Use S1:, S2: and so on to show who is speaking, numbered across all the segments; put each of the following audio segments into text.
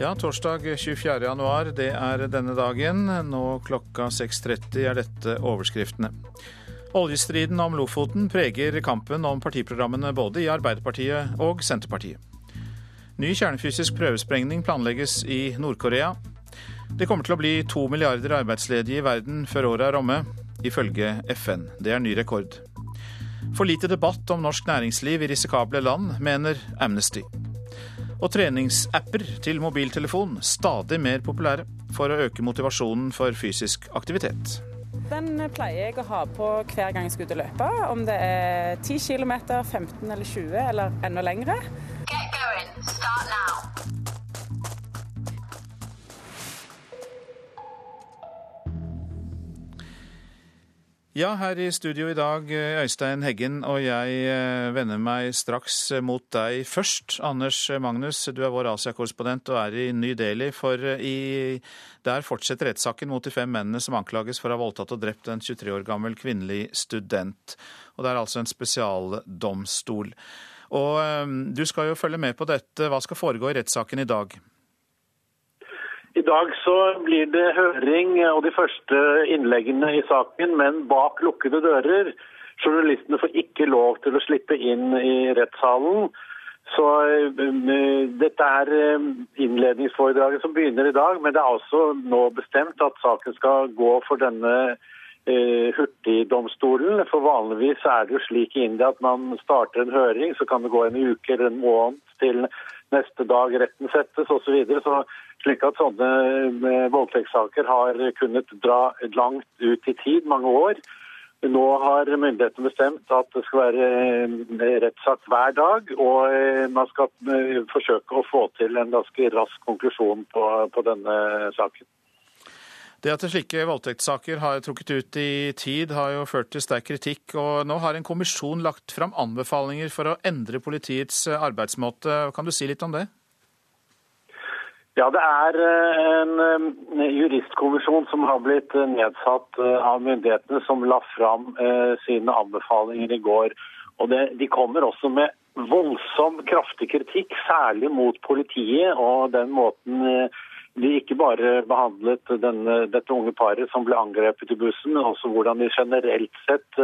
S1: Ja, torsdag 24. januar, det er denne dagen. Nå klokka 6.30 er dette overskriftene. Oljestriden om Lofoten preger kampen om partiprogrammene både i Arbeiderpartiet og Senterpartiet. Ny kjernefysisk prøvesprengning planlegges i Nord-Korea. Det kommer til å bli to milliarder arbeidsledige i verden før året er omme, ifølge FN. Det er ny rekord. For lite debatt om norsk næringsliv i risikable land, mener Amnesty. Og treningsapper til mobiltelefon stadig mer populære for å øke motivasjonen for fysisk aktivitet.
S2: Den pleier jeg å ha på hver gang jeg skal ut og løpe. Om det er 10 km, 15 eller 20 eller enda lengre. Get going. Start now.
S1: Ja, her i studio i dag, Øystein Heggen, og jeg eh, vender meg straks mot deg først. Anders Magnus, du er vår Asia-korrespondent og er i Ny Delhi. For eh, i, der fortsetter rettssaken mot de fem mennene som anklages for å ha voldtatt og drept en 23 år gammel kvinnelig student. Og det er altså en spesialdomstol. Og eh, du skal jo følge med på dette. Hva skal foregå i rettssaken i dag?
S3: I dag så blir det høring og de første innleggene i saken, men bak lukkede dører. Journalistene får ikke lov til å slippe inn i rettssalen. Så uh, Dette er innledningsforedraget som begynner i dag, men det er også nå bestemt at saken skal gå for denne hurtigdomstolen. For vanligvis er det jo slik i India at man starter en høring, så kan det gå en uke eller en måned til neste dag retten settes osv. Så, videre. så slik at sånne eh, voldtektssaker har kunnet dra langt ut i tid, mange år. Nå har myndighetene bestemt at det skal være eh, rettssak hver dag, og eh, man skal forsøke å få til en ganske rask konklusjon på, på denne saken.
S1: Det at slike voldtektssaker har trukket ut i tid, har jo ført til sterk kritikk. og Nå har en kommisjon lagt fram anbefalinger for å endre politiets arbeidsmåte. Kan du si litt om det?
S3: Ja, Det er eh, en eh, juristkommisjon som har blitt eh, nedsatt av myndighetene, som la fram sine anbefalinger i går. Og det, De kommer også med voldsom kraftig kritikk, særlig mot politiet og den måten de ikke bare behandlet denne, dette unge paret som ble angrepet i bussen, men også hvordan de generelt sett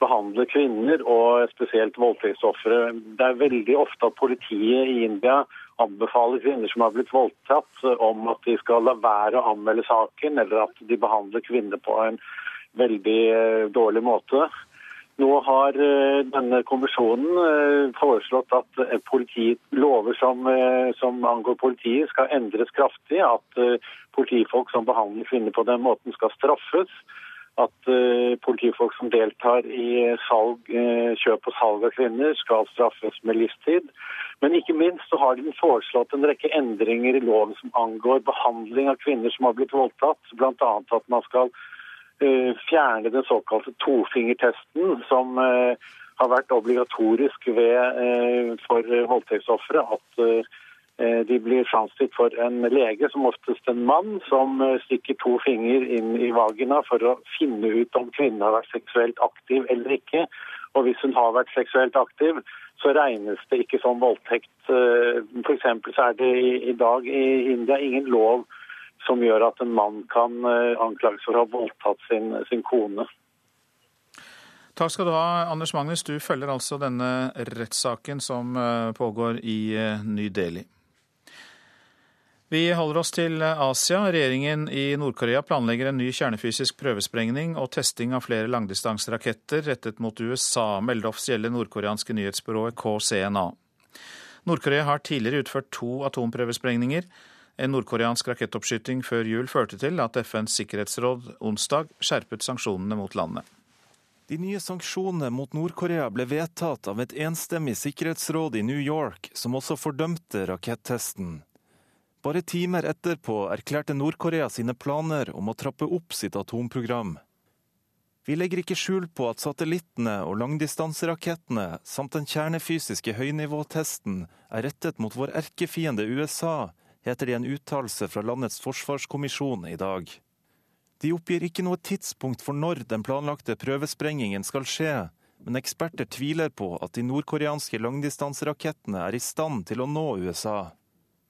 S3: behandler kvinner, og spesielt voldtektsofre. Det er veldig ofte at politiet i India anbefaler kvinner som har blitt voldtatt, om at de skal la være å anmelde saken, eller at de behandler kvinner på en veldig eh, dårlig måte. Nå har eh, denne kommisjonen eh, foreslått at politiet, lover som, som, angår politiet skal endres kraftig. At politifolk som behandler kvinner på den måten skal straffes at politifolk som deltar i salg, kjøp og salg av kvinner, skal straffes med livstid. Men ikke minst så har de foreslått en rekke endringer i loven som angår behandling av kvinner som har blitt voldtatt. Blant annet at man skal fjerne den såkalte tofingertesten, som har vært obligatorisk ved, for voldtektsofre. At Eh, de blir framstilt for en lege, som oftest en mann, som eh, stikker to fingre inn i vagina for å finne ut om kvinnen har vært seksuelt aktiv eller ikke. Og hvis hun har vært seksuelt aktiv, så regnes det ikke som voldtekt. For så er det i dag i India ingen lov som gjør at en mann kan anklages for å ha voldtatt sin, sin kone.
S1: Takk skal du ha, Anders Magnus. Du følger altså denne rettssaken som pågår i Ny Delhi. Vi holder oss til Asia. Regjeringen i Nord-Korea planlegger en ny kjernefysisk prøvesprengning og testing av flere langdistanseraketter rettet mot USA, melder offisielle nordkoreanske nyhetsbyrået KCNA. Nord-Korea har tidligere utført to atomprøvesprengninger. En nordkoreansk rakettoppskyting før jul førte til at FNs sikkerhetsråd onsdag skjerpet sanksjonene mot landet.
S4: De nye sanksjonene mot Nord-Korea ble vedtatt av et enstemmig sikkerhetsråd i New York, som også fordømte rakettesten. Bare timer etterpå erklærte Nord-Korea sine planer om å trappe opp sitt atomprogram. Vi legger ikke skjul på at satellittene og langdistanserakettene samt den kjernefysiske høynivåtesten er rettet mot vår erkefiende USA, heter det i en uttalelse fra landets forsvarskommisjon i dag. De oppgir ikke noe tidspunkt for når den planlagte prøvesprengingen skal skje, men eksperter tviler på at de nordkoreanske langdistanserakettene er i stand til å nå USA.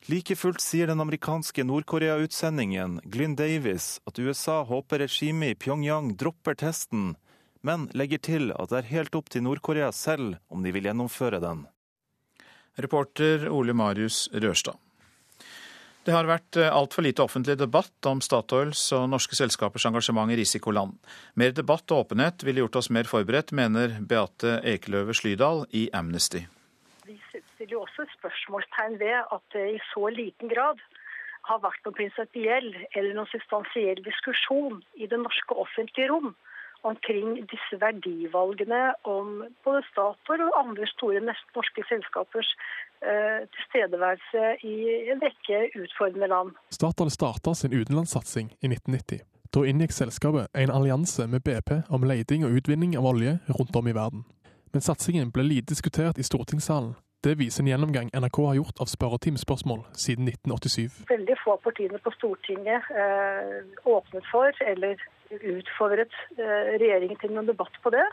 S4: Like fullt sier den amerikanske Nord-Korea-utsendingen Glynn Davis at USA håper regimet i Pyongyang dropper testen, men legger til at det er helt opp til Nord-Korea selv om de vil gjennomføre den.
S1: Reporter Ole Marius Rørstad. Det har vært eh, altfor lite offentlig debatt om Statoils og norske selskapers engasjement i risikoland. Mer debatt og åpenhet ville gjort oss mer forberedt, mener Beate Ekeløve Slydal i Amnesty.
S5: Vi stiller jo også spørsmålstegn ved at det i så liten grad har vært noen prinsipiell eller noen substansiell diskusjon i det norske offentlige rom omkring disse verdivalgene om både Statoil og andre store norske selskapers eh, tilstedeværelse i en rekke utfordrende land.
S6: Statoil starta sin utenlandssatsing i 1990. Da inngikk selskapet en allianse med BP om leiding og utvinning av olje rundt om i verden. Men satsingen ble lite diskutert i stortingssalen. Det viser en gjennomgang NRK har gjort av spørretimespørsmål siden 1987.
S5: Veldig få av partiene på Stortinget eh, åpnet for eller utfordret eh, regjeringen til noen debatt på det.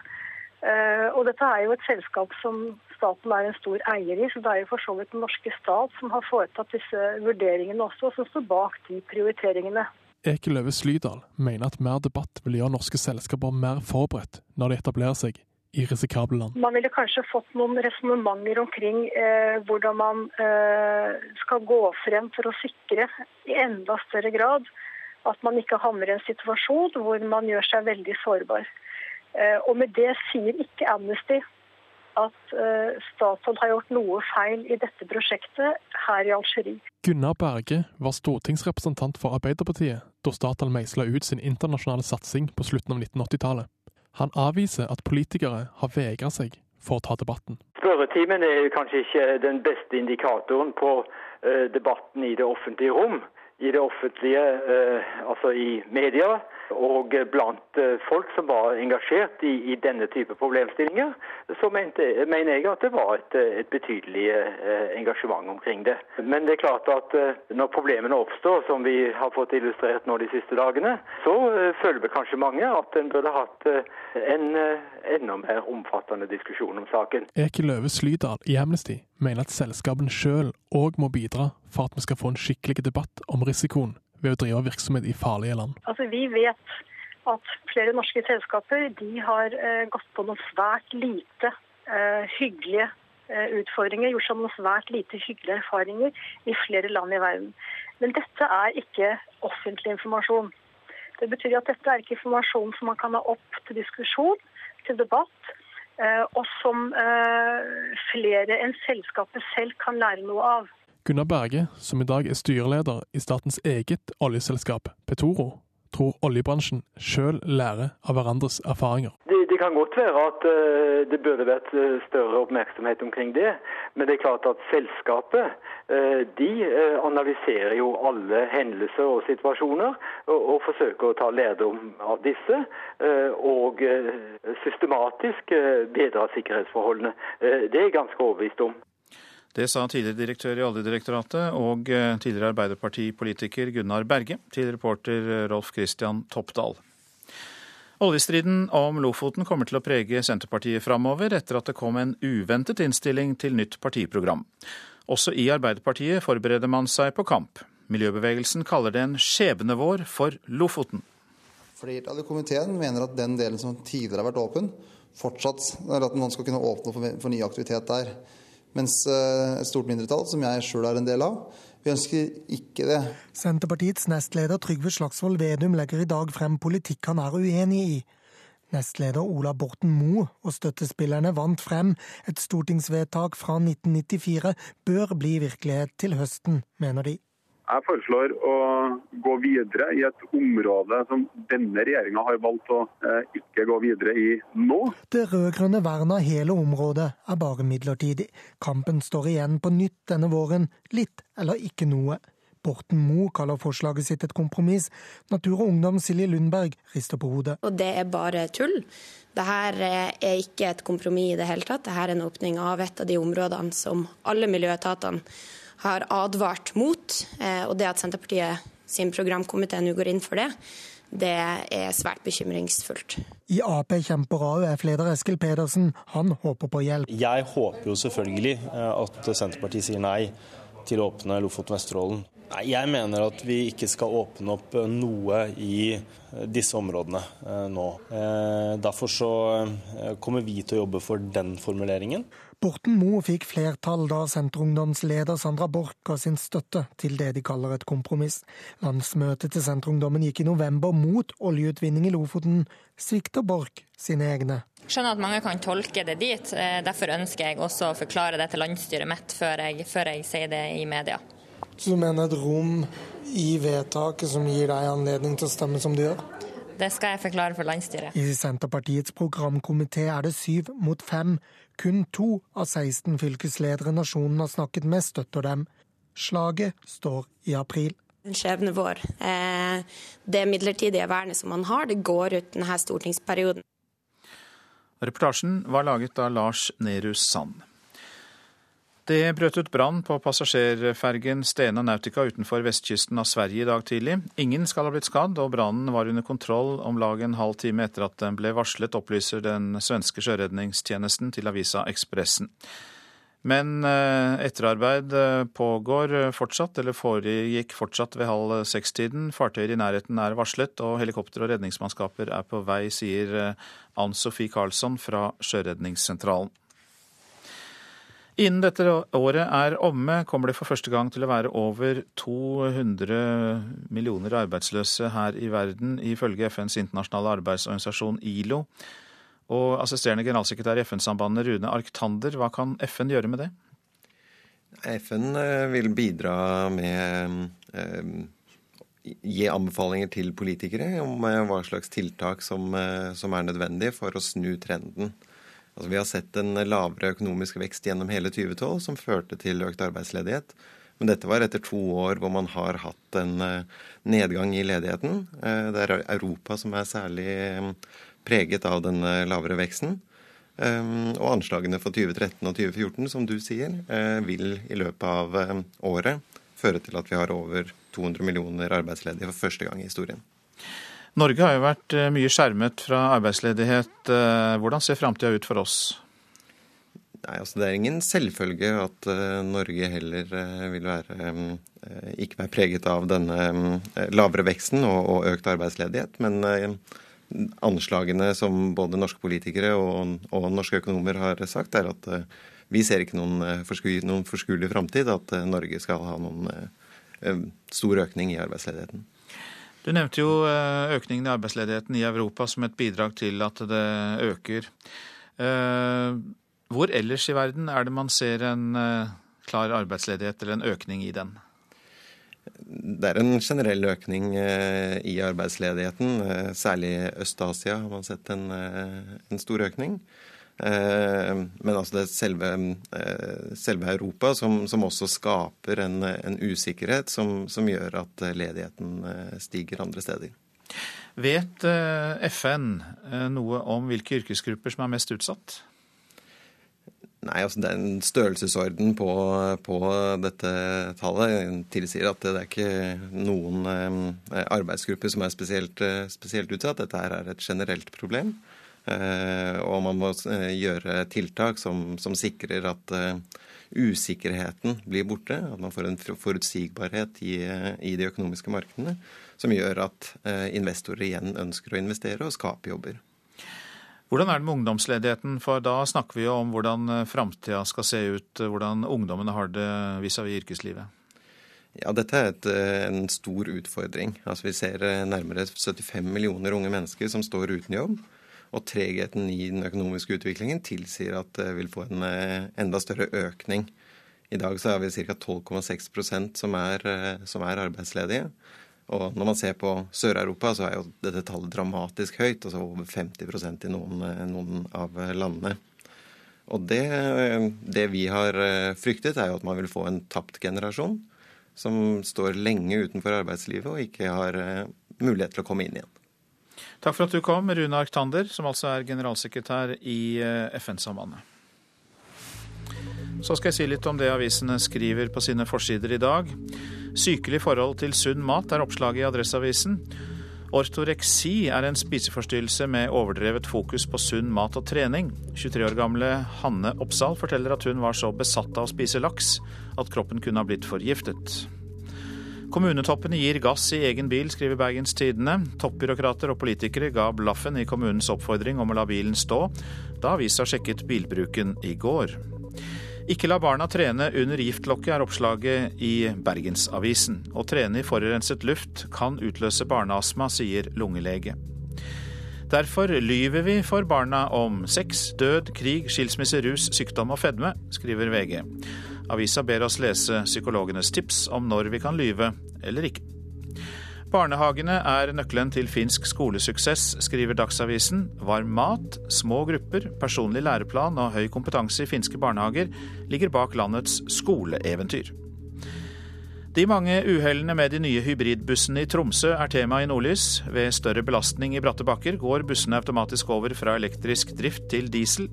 S5: Eh, og dette er jo et selskap som staten er en stor eier i, så det er jo for så vidt den norske stat som har foretatt disse vurderingene også, og som står bak de prioriteringene.
S6: Ekeløve Slydal mener at mer debatt vil gjøre norske selskaper mer forberedt når de etablerer seg i risikable land.
S5: Man ville kanskje fått noen resonnementer omkring eh, hvordan man eh, skal gå frem for å sikre i enda større grad at man ikke havner i en situasjon hvor man gjør seg veldig sårbar. Eh, og med det sier ikke Amnesty at uh, Statoil har gjort noe feil i dette prosjektet her i Algerie.
S6: Gunnar Berge var stortingsrepresentant for Arbeiderpartiet da Statoil meisla ut sin internasjonale satsing på slutten av 1980-tallet. Han avviser at politikere har vegra seg for å ta debatten.
S7: Spørretimen er kanskje ikke den beste indikatoren på uh, debatten i det offentlige rom i det offentlige, eh, altså i media, og blant eh, folk som var engasjert i, i denne type problemstillinger, så mente, mener jeg at det var et, et betydelig eh, engasjement omkring det. Men det er klart at når problemene oppstår, som vi har fått illustrert nå de siste dagene, så føler kanskje mange at en burde hatt en enda mer omfattende diskusjon om saken.
S6: Eke Løve Slydal i Amnesty mener at selskapene sjøl òg må bidra for at vi skal få en skikkelig debatt om risikoen ved å drive virksomhet i farlige land?
S5: Altså, vi vet at flere norske selskaper har eh, gått på noen svært lite eh, hyggelige eh, utfordringer, gjort seg noen svært lite hyggelige erfaringer i flere land i verden. Men dette er ikke offentlig informasjon. Det betyr at dette er ikke informasjon som man kan ha opp til diskusjon, til debatt, eh, og som eh, flere enn selskapet selv kan lære noe av.
S6: Gunnar Berge, som i dag er styreleder i statens eget oljeselskap Petoro, tror oljebransjen sjøl lærer av hverandres erfaringer.
S7: Det, det kan godt være at uh, det burde vært uh, større oppmerksomhet omkring det. Men det er klart at selskapet uh, de analyserer jo alle hendelser og situasjoner, og, og forsøker å ta lærdom av disse. Og systematisk bedre sikkerhetsforholdene. Det er jeg ganske overbevist om.
S1: Det sa tidligere direktør i Oljedirektoratet og eh, tidligere Arbeiderpartipolitiker Gunnar Berge til reporter Rolf Christian Toppdal. Oljestriden om Lofoten kommer til å prege Senterpartiet framover, etter at det kom en uventet innstilling til nytt partiprogram. Også i Arbeiderpartiet forbereder man seg på kamp. Miljøbevegelsen kaller det en skjebnevår for Lofoten.
S8: Flertallet i komiteen mener at den delen som tidligere har vært åpen, fortsatt, at man skal kunne åpne for ny aktivitet der. Mens eh, et stort mindretall, som jeg sjøl er en del av, vi ønsker ikke det.
S9: Senterpartiets nestleder Trygve Slagsvold Vedum legger i dag frem politikk han er uenig i. Nestleder Ola Borten Moe og støttespillerne vant frem. Et stortingsvedtak fra 1994 bør bli virkelighet til høsten, mener de.
S10: Jeg foreslår å gå videre i et område som denne regjeringa har valgt å eh, ikke gå videre i nå.
S9: Det rød-grønne vernet av hele området er bare midlertidig. Kampen står igjen på nytt denne våren. Litt eller ikke noe. Borten Moe kaller forslaget sitt et kompromiss. Natur og Ungdom Silje Lundberg rister på hodet.
S11: Og det er bare tull. Dette er ikke et kompromiss i det hele tatt. Dette er en åpning av et av de områdene som alle miljøetatene har advart mot. Eh, og det at Senterpartiet sin programkomité nå går inn for det, det er svært bekymringsfullt.
S9: I Ap kjemper AUF-leder Eskil Pedersen. Han håper på hjelp.
S12: Jeg håper jo selvfølgelig eh, at Senterpartiet sier nei til å åpne Lofoten Vesterålen. Jeg mener at vi ikke skal åpne opp noe i disse områdene nå. Derfor så kommer vi til å jobbe for den formuleringen.
S9: Borten Moe fikk flertall da Senterungdomsleder Sandra Borch ga sin støtte til det de kaller et kompromiss. Landsmøtet til Senterungdommen gikk i november mot oljeutvinning i Lofoten. Svikter Borch sine egne?
S13: Skjønner at mange kan tolke det dit. Eh, derfor ønsker jeg også å forklare det til landsstyret mitt før jeg, før jeg sier det i media.
S9: Så du mener et rom i vedtaket som gir deg anledning til å stemme som du gjør?
S13: Det skal jeg forklare for landsstyret.
S9: I Senterpartiets programkomité er det syv mot fem. Kun to av 16 fylkesledere nasjonen har snakket med, støtter dem. Slaget står i april.
S11: Skjebne vår. Eh, det midlertidige vernet som man har, det går ut denne stortingsperioden.
S1: Reportasjen var laget av Lars Nehru Sand. Det brøt ut brann på passasjerfergen Stena Nautica utenfor vestkysten av Sverige i dag tidlig. Ingen skal ha blitt skadd, og brannen var under kontroll om lag en halv time etter at den ble varslet, opplyser den svenske sjøredningstjenesten til avisa Ekspressen. Men eh, etterarbeid eh, pågår fortsatt, eller foregikk fortsatt ved halv seks-tiden. Fartøyer i nærheten er varslet, og helikopter og redningsmannskaper er på vei, sier eh, Ann Sofie Karlsson fra Sjøredningssentralen. Innen dette året er omme, kommer det for første gang til å være over 200 millioner arbeidsløse her i verden, ifølge FNs internasjonale arbeidsorganisasjon ILO. Og assisterende generalsekretær i FN-sambandet Rune Arctander, hva kan FN gjøre med det?
S14: FN eh, vil bidra med eh, gi anbefalinger til politikere om eh, hva slags tiltak som, som er nødvendig for å snu trenden. Altså, vi har sett en lavere økonomisk vekst gjennom hele 2012 som førte til økt arbeidsledighet. Men dette var etter to år hvor man har hatt en eh, nedgang i ledigheten. Eh, det er Europa som er særlig eh, preget av den lavere veksten. Og anslagene for 2013 og 2014, som du sier, vil i løpet av året føre til at vi har over 200 millioner arbeidsledige for første gang i historien.
S1: Norge har jo vært eh, mye skjermet fra arbeidsledighet. Eh, hvordan ser framtida ut for oss?
S14: Nei, altså Det er ingen selvfølge at uh, Norge heller vil være ikke være preget av denne lavere veksten og, og, økt arbeidsledighet. Men anslagene som både norske politikere og, og norske økonomer har sagt, er at vi ser ikke noen, forsku, noen forskuelig framtid at Norge skal ha noen stor økning i arbeidsledigheten.
S1: Du nevnte jo eh, økningen i arbeidsledigheten i Europa som et bidrag til at det øker. Eh, hvor ellers i verden er det man ser en eh, klar arbeidsledighet eller en økning i den?
S14: Det er en generell økning i arbeidsledigheten. Særlig i Øst-Asia har man sett en, en stor økning. Eh, men altså det er selve, eh, selve Europa som, som, også skaper en, en usikkerhet som, som, gjør at ledigheten eh, stiger andre steder.
S1: Vet FN noe om hvilke yrkesgrupper som er mest utsatt?
S14: Nei, altså det er en Størrelsesorden på, på, dette tallet tilsier at det er ikke noen arbeidsgrupper som er spesielt, spesielt utsatt. Dette er et generelt problem. Eh, og man må eh, gjøre tiltak som, som sikrer at eh, usikkerheten blir borte. At man får en forutsigbarhet i, i de økonomiske markedene som gjør at investorer igjen ønsker å investere og skape jobber.
S1: Hvordan er det med ungdomsledigheten? For da snakker vi jo om hvordan framtida skal se ut, hvordan ungdommene har det vis-à-vis -vis yrkeslivet.
S14: Ja, Dette er et, en stor utfordring. Altså, vi ser nærmere 75 millioner unge mennesker som står uten jobb. Og tregheten i den økonomiske utviklingen tilsier at det vil få en eh, enda større økning. I dag så er vi ca. 12,6% som, eh, som er arbeidsledige. Og når man ser på Sør-Europa, så er jo dette tallet dramatisk høyt. Altså over 50% i noen, eh, noen av landene. Og det, det, vi har fryktet, er jo at man vil få en tapt generasjon som står lenge utenfor arbeidslivet og ikke har mulighet til å komme inn igjen.
S1: Takk for at du kom, Rune Arktander, som altså er generalsekretær i eh, FN-sambandet. Så skal jeg si litt om det avisene skriver på sine forsider i dag. Sykelig forhold til sunn mat er oppslaget i Adresseavisen. Ortoreksi er en spiseforstyrrelse med overdrevet fokus på sunn mat og trening. 23 år gamle Hanne Oppsal forteller at hun var så besatt av å spise laks at kroppen kunne ha blitt forgiftet. Kommunetoppene gir gass i egen bil, skriver Bergens Tidende. Toppbyråkrater og politikere ga blaffen i kommunens oppfordring om å la bilen stå, da avisa sjekket bilbruken i går. Ikke la barna trene under giftlokket, er oppslaget i Bergensavisen. Å trene i forurenset luft kan utløse barneastma, sier lungelege. Derfor lyver vi for barna om sex, død, krig, skilsmisse, rus, sykdom og fedme, skriver VG. Avisa ber oss lese psykologenes tips om når vi kan lyve eller ikke. Barnehagene er nøkkelen til finsk skolesuksess, skriver Dagsavisen. Varm mat, små grupper, personlig læreplan og høy kompetanse i finske barnehager ligger bak landets skoleeventyr. De mange uhellene med de nye hybridbussene i Tromsø er tema i Nordlys. Ved større belastning i bratte bakker går bussene automatisk over fra elektrisk drift til diesel.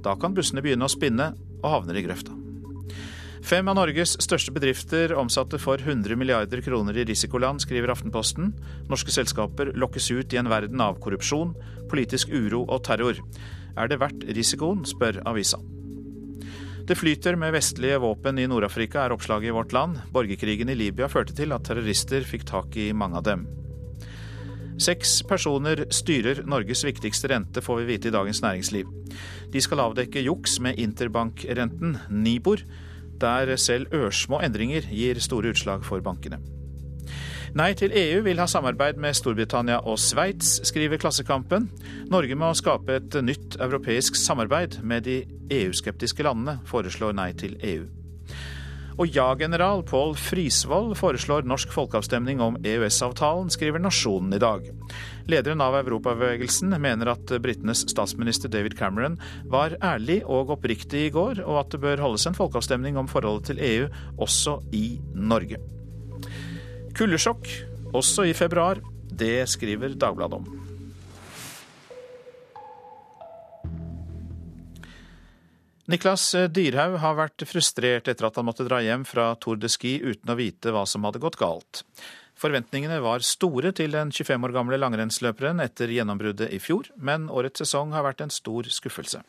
S1: Da kan bussene begynne å spinne og havner i grøfta. Fem av Norges største bedrifter omsatte for 100 milliarder kroner i risikoland, skriver Aftenposten. Norske selskaper lokkes ut i en verden av korrupsjon, politisk uro og terror. Er det verdt risikoen, spør avisa. Det flyter med vestlige våpen i Nord-Afrika, er oppslaget i Vårt Land. Borgerkrigen i Libya førte til at terrorister fikk tak i mange av dem. Seks personer styrer Norges viktigste rente, får vi vite i Dagens Næringsliv. De skal avdekke juks med interbankrenten Nibor der selv ørsmå endringer gir store utslag for bankene. Nei til EU vil ha samarbeid med Storbritannia og Sveits, skriver Klassekampen. Norge må skape et nytt europeisk samarbeid med de EU-skeptiske landene, foreslår Nei til EU. Og ja-general Pål Frisvold foreslår norsk folkeavstemning om EØS-avtalen, skriver Nasjonen i dag. Lederen av Europabevegelsen mener at britenes statsminister David Cameron var ærlig og oppriktig i går, og at det bør holdes en folkeavstemning om forholdet til EU også i Norge. Kuldesjokk også i februar. Det skriver Dagbladet om. Niklas Dyrhaug har vært frustrert etter at han måtte dra hjem fra Tour de Ski uten å vite hva som hadde gått galt. Forventningene var store til den 25 år gamle langrennsløperen etter gjennombruddet i fjor, men årets sesong har vært en stor skuffelse.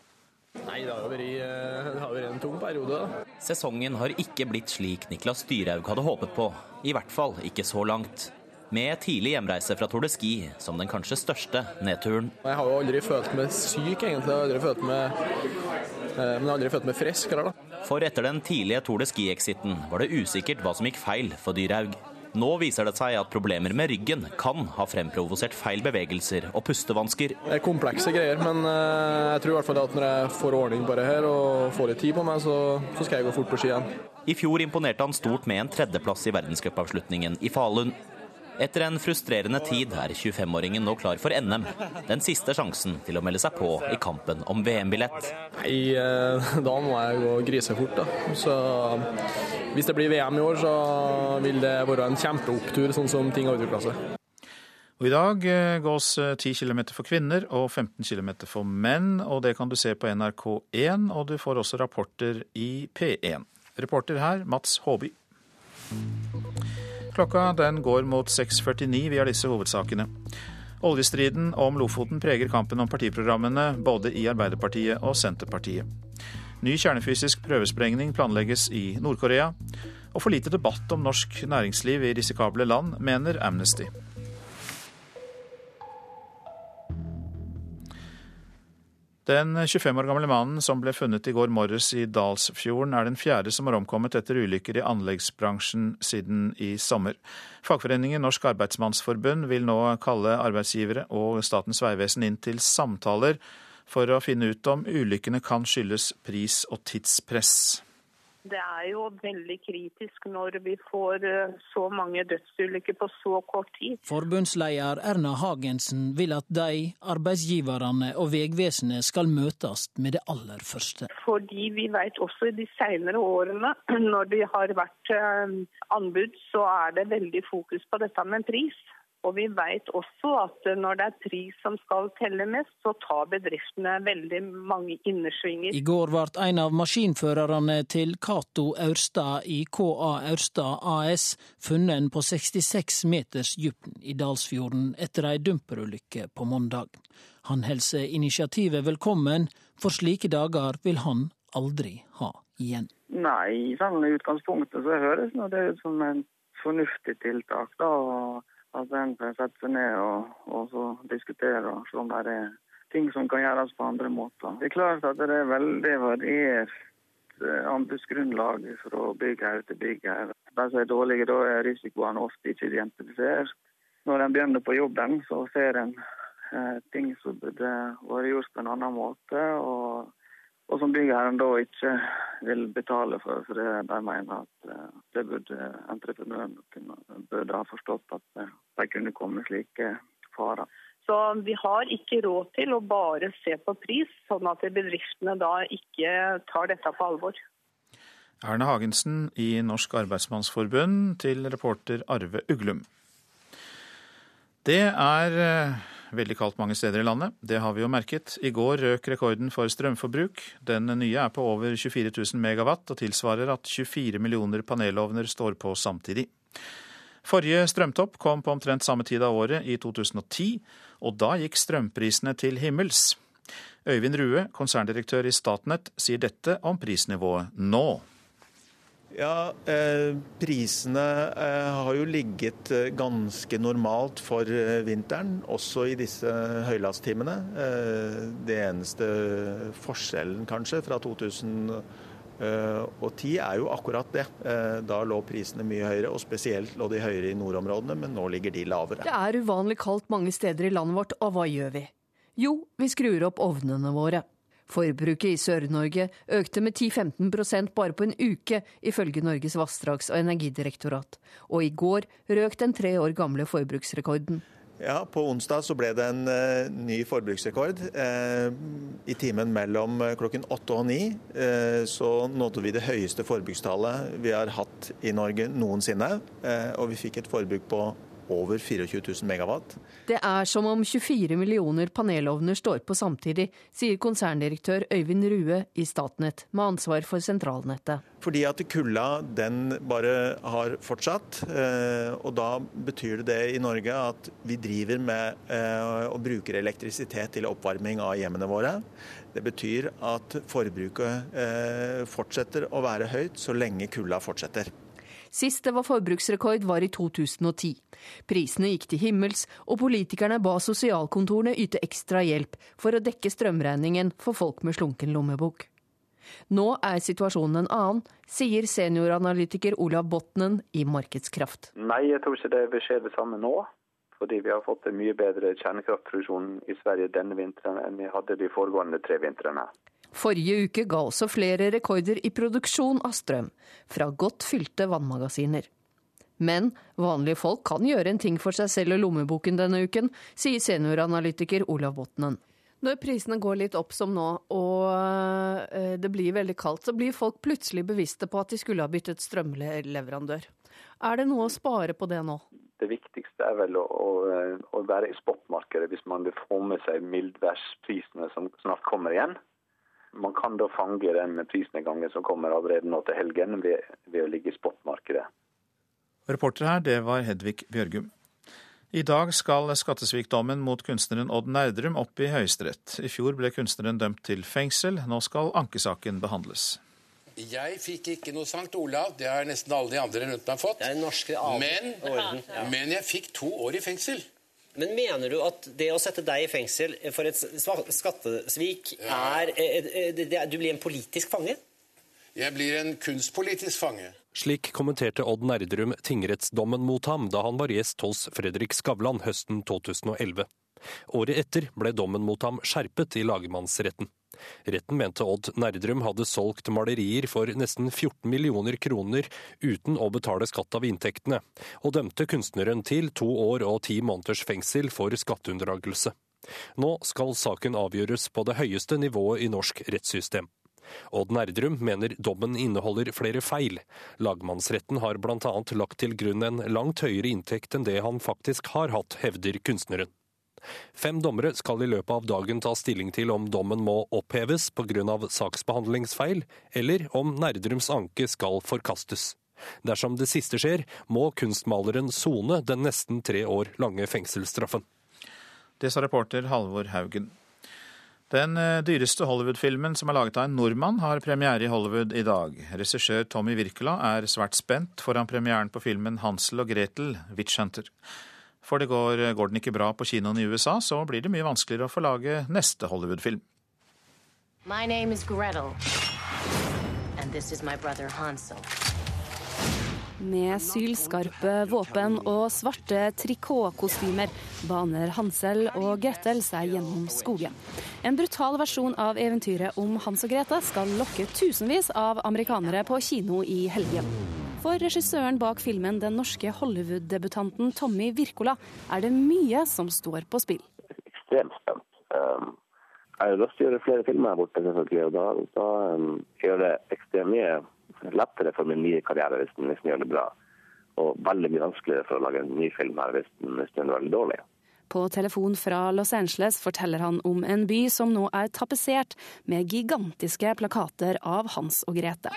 S15: Nei, det har jo vært, eh, vært en tung periode. da.
S16: Sesongen har ikke blitt slik Niklas Dyrhaug hadde håpet på. I hvert fall ikke så langt. Med tidlig hjemreise fra Tour de Ski som den kanskje største nedturen.
S15: Jeg har jo aldri følt meg syk, egentlig. Jeg har aldri følt meg Eh, men jeg har aldri følt meg frisk heller, da.
S16: For etter den tidlige Tour de Ski-exiten var det usikkert hva som gikk feil for Dyrhaug. Nå viser det seg at problemer med ryggen kan ha fremprovosert feil bevegelser og pustevansker.
S15: Det er komplekse greier, men eh, jeg tror i hvert fall at når jeg får ordning på det her og får litt tid på meg, så, så skal jeg gå fort på ski igjen.
S16: I fjor imponerte han stort med en tredjeplass i verdenscupavslutningen i Falun. Etter en frustrerende tid er 25-åringen nå klar for NM. Den siste sjansen til å melde seg på i kampen om VM-billett.
S15: Nei, eh, Da må jeg gå grisefort, da. Så hvis det blir VM i år, så vil det være en kjempeopptur, sånn som ting har utvikla seg.
S1: Og I dag eh, gås 10 eh, km for kvinner og 15 km for menn, og det kan du se på NRK1, og du får også rapporter i P1. Reporter her, Mats Håby. Klokka den går mot 6.49. Vi har disse hovedsakene. Oljestriden om Lofoten preger kampen om partiprogrammene både i Arbeiderpartiet og Senterpartiet. Ny kjernefysisk prøvesprengning planlegges i Nord-Korea. Og for lite debatt om norsk næringsliv i risikable land, mener Amnesty. Den 25 år gamle mannen som ble funnet i går morges i Dalsfjorden, er den fjerde som har omkommet etter ulykker i anleggsbransjen siden i sommer. Fagforeningen Norsk Arbeidsmannsforbund vil nå kalle arbeidsgivere og Statens vegvesen inn til samtaler for å finne ut om ulykkene kan skyldes pris- og tidspress.
S17: Det er jo veldig kritisk når vi får eh, så mange dødsulykker på så kort tid.
S18: Forbundsleder Erna Hagensen vil at de, arbeidsgiverne og Vegvesenet skal møtes med det aller første.
S17: Fordi vi vet også i de senere årene, når det har vært eh, anbud, så er det veldig fokus på dette med pris. Og vi vet også at når det er pris som skal telle mest, så tar bedriftene veldig mange innersvinger.
S18: I går ble en av maskinførerne til Cato Aurstad i KA Aurstad AS funnet på 66 meters dyp i Dalsfjorden etter ei dumperulykke på mandag. Han hilser initiativet velkommen, for slike dager vil han aldri ha igjen.
S19: Nei, i utgangspunktet så høres det ut som en fornuftig tiltak. da, At en sette seg ned og, og så diskutere og se om det er ting som kan gjøres på andre måter. Det er klart at det er veldig variert eh, anbudsgrunnlag fra byggherre til byggherre. De som er dårlige, da er risikoene ofte ikke identifisert. Når en begynner på jobben, så ser en eh, ting som burde vært gjort på en annen måte. og og som byggherren da ikke vil betale for. For det de mener at eh, det burde entreprenøren burde ha forstått at de det kunne komme slike farer.
S17: Så vi har ikke råd til å bare se på pris, sånn at bedriftene da ikke tar dette på alvor.
S1: Erne Hagensen i Norsk Arbeidsmannsforbund til reporter Arve Uglum. Det er eh, veldig kaldt mange steder i landet. Det har vi jo merket. I går røk rekorden for strømforbruk. Den nye er på over 24 000 megawatt og tilsvarer at 24 millioner panelovner står på samtidig. Forrige strømtopp kom på omtrent samme tid av året, i 2010, og da gikk strømprisene til himmels. Øyvind Rue, konserndirektør i Statnett, sier dette om prisnivået nå.
S20: Ja, eh, Prisene eh, har jo ligget eh, ganske normalt for eh, vinteren, også i disse høylasttimene. Eh, det eneste forskjellen kanskje fra 2010 er jo akkurat det. Eh, da lå prisene mye høyere, og spesielt lå de høyere i nordområdene, men nå ligger de lavere.
S21: Det er uvanlig kaldt mange steder i landet vårt, og hva gjør vi? Jo, vi skrur opp ovnene våre. Forbruket i Sør-Norge økte med 10-15% bare på en uke, ifølge Norges vassdrags- og energidirektorat. Og i går røk den tre år gamle forbruksrekorden.
S20: Ja, På onsdag så ble det en uh, ny forbruksrekord. Uh, I timen mellom uh, klokken åtte og ni så nådde vi det høyeste forbrukstallet vi har hatt i Norge noensinne. og vi fikk et forbruk på over 24 000 megawatt.
S21: Det er som om 24 millioner panelovner står på samtidig, sier konserndirektør Øyvind Rue i Statnett, med ansvar for sentralnettet.
S20: Fordi at kulda den bare har fortsatt. Eh, og da betyr det i Norge at vi driver med eh, og bruker elektrisitet til oppvarming av hjemmene våre. Det betyr at forbruket eh, fortsetter å være høyt så lenge kulda fortsetter.
S21: Sist det var forbruksrekord var i 2010. Prisene gikk til himmels, og politikerne ba sosialkontorene yte ekstra hjelp for å dekke strømregningen for folk med slunken lommebok. Nå er situasjonen en annen, sier senioranalytiker Olav Botnen i Markedskraft.
S22: Nei, jeg tror ikke det vil skje det samme nå. Fordi vi har fått en mye bedre kjernekraftproduksjon i Sverige denne vinteren enn vi hadde de foregående tre vintrene.
S21: Forrige uke ga også flere rekorder i produksjon av strøm, fra godt fylte vannmagasiner. Men vanlige folk kan gjøre en ting for seg selv og lommeboken denne uken, sier senioranalytiker Olav Botnen.
S23: Når prisene går litt opp som nå, og eh, det blir veldig kaldt, så blir folk plutselig bevisste på at de skulle ha byttet strømleverandør. Er det noe å spare på det nå?
S22: Det viktigste er vel å, å, å være i spotmarkedet hvis man vil få med seg mildværsprisene som snart kommer igjen. Man kan da fange den prisnedgangen som kommer allerede nå til helgen ved, ved å ligge i spotmarkedet.
S1: Reporter her, det var Hedvig Bjørgum. I dag skal skattesvikdommen mot kunstneren Odd Nerdrum opp i Høyesterett. I fjor ble kunstneren dømt til fengsel, nå skal ankesaken behandles.
S24: Jeg fikk ikke noe Sankt Olav, det har nesten alle de andre rundt meg fått. Men, men jeg fikk to år i fengsel.
S25: Men mener du at det å sette deg i fengsel for et skattesvik er Du blir en politisk fange?
S24: Jeg blir en kunstpolitisk fange.
S26: Slik kommenterte Odd Nerdrum tingrettsdommen mot ham da han var gjest hos Fredrik Skavlan høsten 2011. Året etter ble dommen mot ham skjerpet i lagmannsretten. Retten mente Odd Nerdrum hadde solgt malerier for nesten 14 millioner kroner uten å betale skatt av inntektene, og dømte kunstneren til to år og ti måneders fengsel for skatteunndragelse. Nå skal saken avgjøres på det høyeste nivået i norsk rettssystem. Odd Nerdrum mener dommen inneholder flere feil. Lagmannsretten har bl.a. lagt til grunn en langt høyere inntekt enn det han faktisk har hatt, hevder kunstneren. Fem dommere skal i løpet av dagen ta stilling til om dommen må oppheves pga. saksbehandlingsfeil, eller om Nerdrums anke skal forkastes. Dersom det siste skjer, må kunstmaleren sone den nesten tre år lange fengselsstraffen.
S1: Det sa reporter Halvor Haugen. Den eh, dyreste Hollywood-filmen som er laget av en nordmann, har premiere i Hollywood i dag. Regissør Tommy Wirkola er svært spent foran premieren på filmen 'Hansel og Gretel Witch Hunter'. For det går, eh, går den ikke bra på kinoen i USA, så blir det mye vanskeligere å få lage neste Hollywood-film. My name is Gretel,
S27: and this is my brother Hansel. Med sylskarpe våpen og svarte trikotkostymer baner Hansel og Gretel seg gjennom skogen. En brutal versjon av eventyret om Hans og Grete skal lokke tusenvis av amerikanere på kino i helgen. For regissøren bak filmen, den norske Hollywood-debutanten Tommy Wirkola, er det mye som står på spill.
S28: Ekstremt spent. Um, jeg har lyst til å gjøre flere filmer her borte, selvfølgelig. Og da, da um, gjør det ekstremt mye lettere for min nye karriere hvis den, gjør det bra. Og veldig mye vanskeligere for å lage en ny film her hvis den, hvis den er veldig dårlig.
S27: På telefon fra Los Angeles forteller han om en by som nå er tapetsert med gigantiske plakater av Hans og Grete.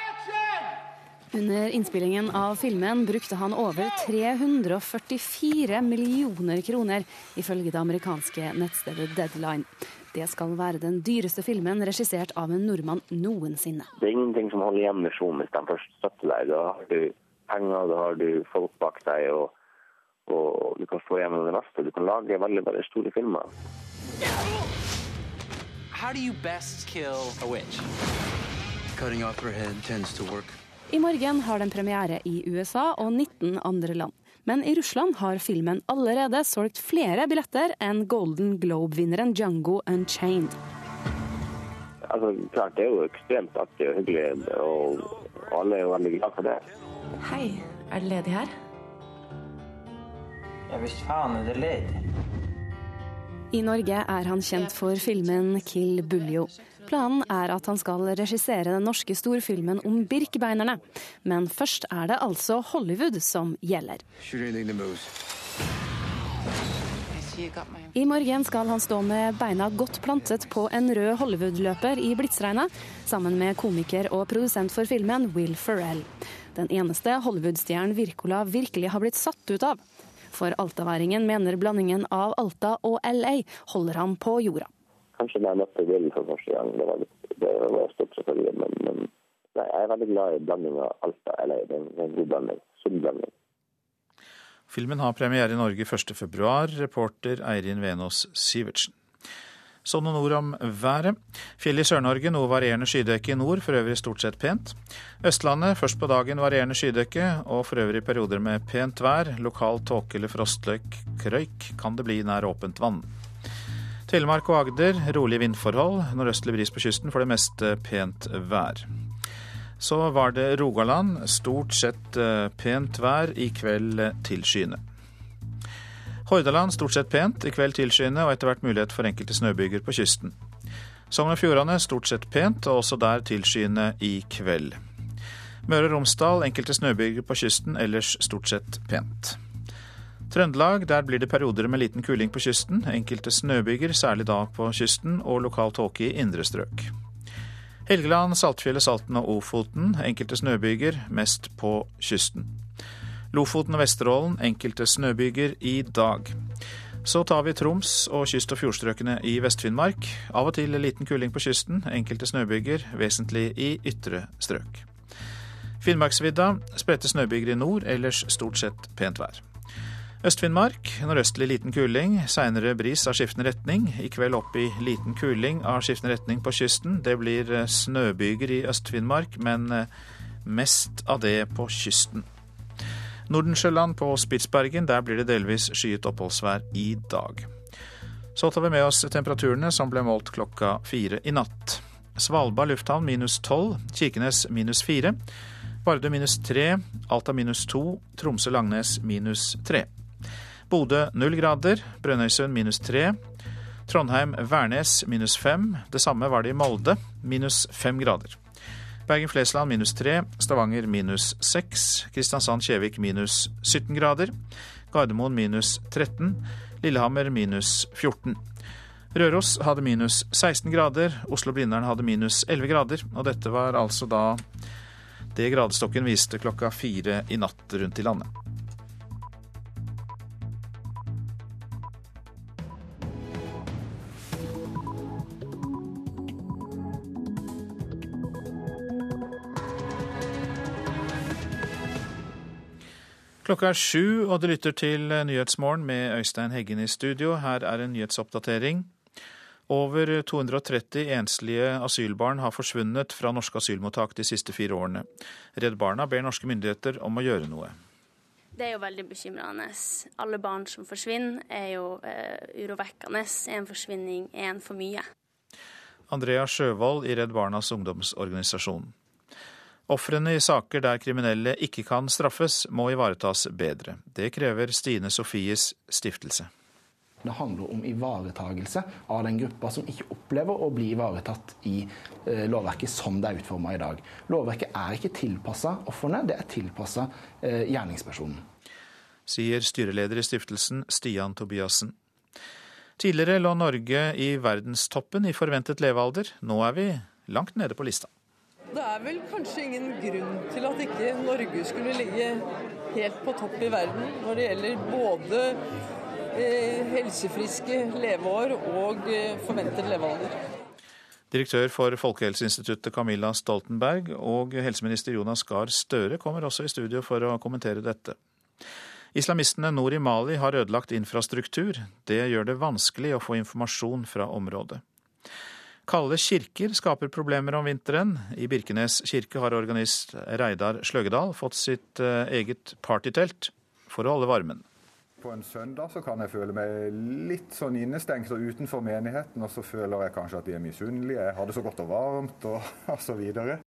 S27: Under innspillingen av filmen brukte han over 344 millioner kroner, ifølge det amerikanske nettstedet Deadline. Det skal være den dyreste filmen regissert av en nordmann noensinne.
S28: Det er ingenting som holder igjen misjonen hvis de først støtter deg. Da har du penger, da har du folk bak deg, og, og du kan få gjennom det meste. Du kan lage veldig, veldig store filmer.
S27: I morgen har den premiere i USA og 19 andre land. Men i Russland har filmen allerede solgt flere billetter enn Golden Globe-vinneren Django Unchained.
S28: Altså, klart, Det er jo ekstremt artig og hyggelig, og alle er jo veldig glad for det.
S27: Hei, er det ledig her?
S29: Ja visst faen er det ledig.
S27: I Norge er han kjent for filmen 'Kill Buljo'. Planen er at han skal regissere den norske storfilmen om Birkebeinerne. Men først er det altså Hollywood som gjelder. I morgen skal han stå med beina godt plantet på en rød Hollywood-løper i blitsregnet, sammen med komiker og produsent for filmen Will Ferrell. Den eneste Hollywood-stjernen Wirkola virkelig har blitt satt ut av. For altaværingen mener blandingen av Alta og LA holder ham på jorda
S28: kanskje da jeg møtte Will for første gang. Det var, det var stort, selvfølgelig. Men, men nei, jeg er veldig glad i blandinga Alta LA. Det er en god blanding. Sunn blanding.
S1: Filmen har premiere i Norge 1.2. Reporter Eirin Venås Sivertsen. Så noen ord om været. Fjell i Sør-Norge noe varierende skydekke i nord, for øvrig stort sett pent. Østlandet først på dagen varierende skydekke, og for øvrig perioder med pent vær. Lokal tåke eller frostløk krøyk kan det bli nær åpent vann. Telemark og Agder rolige vindforhold. Nordøstlig bris på kysten, for det meste pent vær. Så var det Rogaland. Stort sett eh, pent vær, i kveld tilskyende. Hordaland stort sett pent, i kveld tilskyende og etter hvert mulighet for enkelte snøbyger på kysten. Sogn og Fjordane stort sett pent, og også der tilskyende i kveld. Møre og Romsdal enkelte snøbyger på kysten, ellers stort sett pent. Trøndelag, der blir det perioder med liten kuling på kysten. Enkelte snøbyger, særlig da på kysten, og lokal tåke i indre strøk. Helgeland, Saltfjellet, Salten og Ofoten. Enkelte snøbyger, mest på kysten. Lofoten og Vesterålen, enkelte snøbyger i dag. Så tar vi Troms og kyst- og fjordstrøkene i Vest-Finnmark. Av og til liten kuling på kysten, enkelte snøbyger, vesentlig i ytre strøk. Finnmarksvidda spredte snøbyger i nord, ellers stort sett pent vær. Øst-Finnmark nordøstlig liten kuling, seinere bris av skiftende retning. I kveld opp i liten kuling av skiftende retning på kysten. Det blir eh, snøbyger i Øst-Finnmark, men eh, mest av det på kysten. Nordensjøland på Spitsbergen, der blir det delvis skyet oppholdsvær i dag. Så tar vi med oss temperaturene som ble målt klokka fire i natt. Svalbard lufthavn minus tolv, Kirkenes minus fire. Vardø minus tre, Alta minus to, Tromsø-Langnes minus tre. Bodø null grader, Brønnøysund minus tre. Trondheim-Værnes minus fem. Det samme var det i Molde, minus fem grader. Bergen-Flesland minus 3, Stavanger minus 6, Kristiansand-Kjevik minus 17 grader. Gardermoen minus 13. Lillehammer minus 14. Røros hadde minus 16 grader. Oslo-Blindern hadde minus 11 grader. Og dette var altså da det gradestokken viste klokka fire i natt rundt i landet. Klokka er sju, og du lytter til Nyhetsmorgen med Øystein Heggen i studio. Her er en nyhetsoppdatering. Over 230 enslige asylbarn har forsvunnet fra norske asylmottak de siste fire årene. Redd Barna ber norske myndigheter om å gjøre noe.
S30: Det er jo veldig bekymrende. Alle barn som forsvinner er jo eh, urovekkende. En forsvinning er en for mye.
S1: Andrea Sjøvold i Redd Barnas ungdomsorganisasjon. Ofrene i saker der kriminelle ikke kan straffes, må ivaretas bedre. Det krever Stine Sofies stiftelse.
S31: Det handler om ivaretagelse av den gruppa som ikke opplever å bli ivaretatt i eh, lovverket som det er utforma i dag. Lovverket er ikke tilpassa ofrene, det er tilpassa eh, gjerningspersonen.
S1: Sier styreleder i stiftelsen Stian Tobiassen. Tidligere lå Norge i verdenstoppen i forventet levealder. Nå er vi langt nede på lista.
S32: Det er vel kanskje ingen grunn til at ikke Norge skulle ligge helt på topp i verden når det gjelder både eh, helsefriske leveår og eh, forventet levealder.
S1: Direktør for Folkehelseinstituttet Camilla Stoltenberg og helseminister Jonas Gahr Støre kommer også i studio for å kommentere dette. Islamistene nord i Mali har ødelagt infrastruktur. Det gjør det vanskelig å få informasjon fra området. Kalde kirker skaper problemer om vinteren. I Birkenes kirke har organist Reidar Sløgedal fått sitt eh, eget partytelt for å holde varmen.
S33: På en søndag så kan jeg føle meg litt sånn innestengt og utenfor menigheten, og så føler jeg kanskje at de er misunnelige. Jeg har det så godt og varmt, og, og så videre.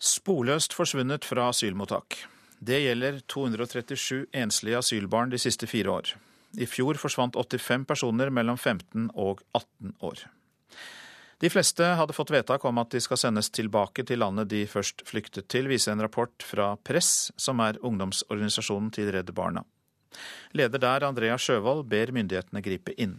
S1: Sporløst forsvunnet fra asylmottak. Det gjelder 237 enslige asylbarn de siste fire år. I fjor forsvant 85 personer mellom 15 og 18 år. De fleste hadde fått vedtak om at de skal sendes tilbake til landet de først flyktet til, viser en rapport fra Press, som er ungdomsorganisasjonen til Redd Barna. Leder der, Andrea Sjøvold, ber myndighetene gripe inn.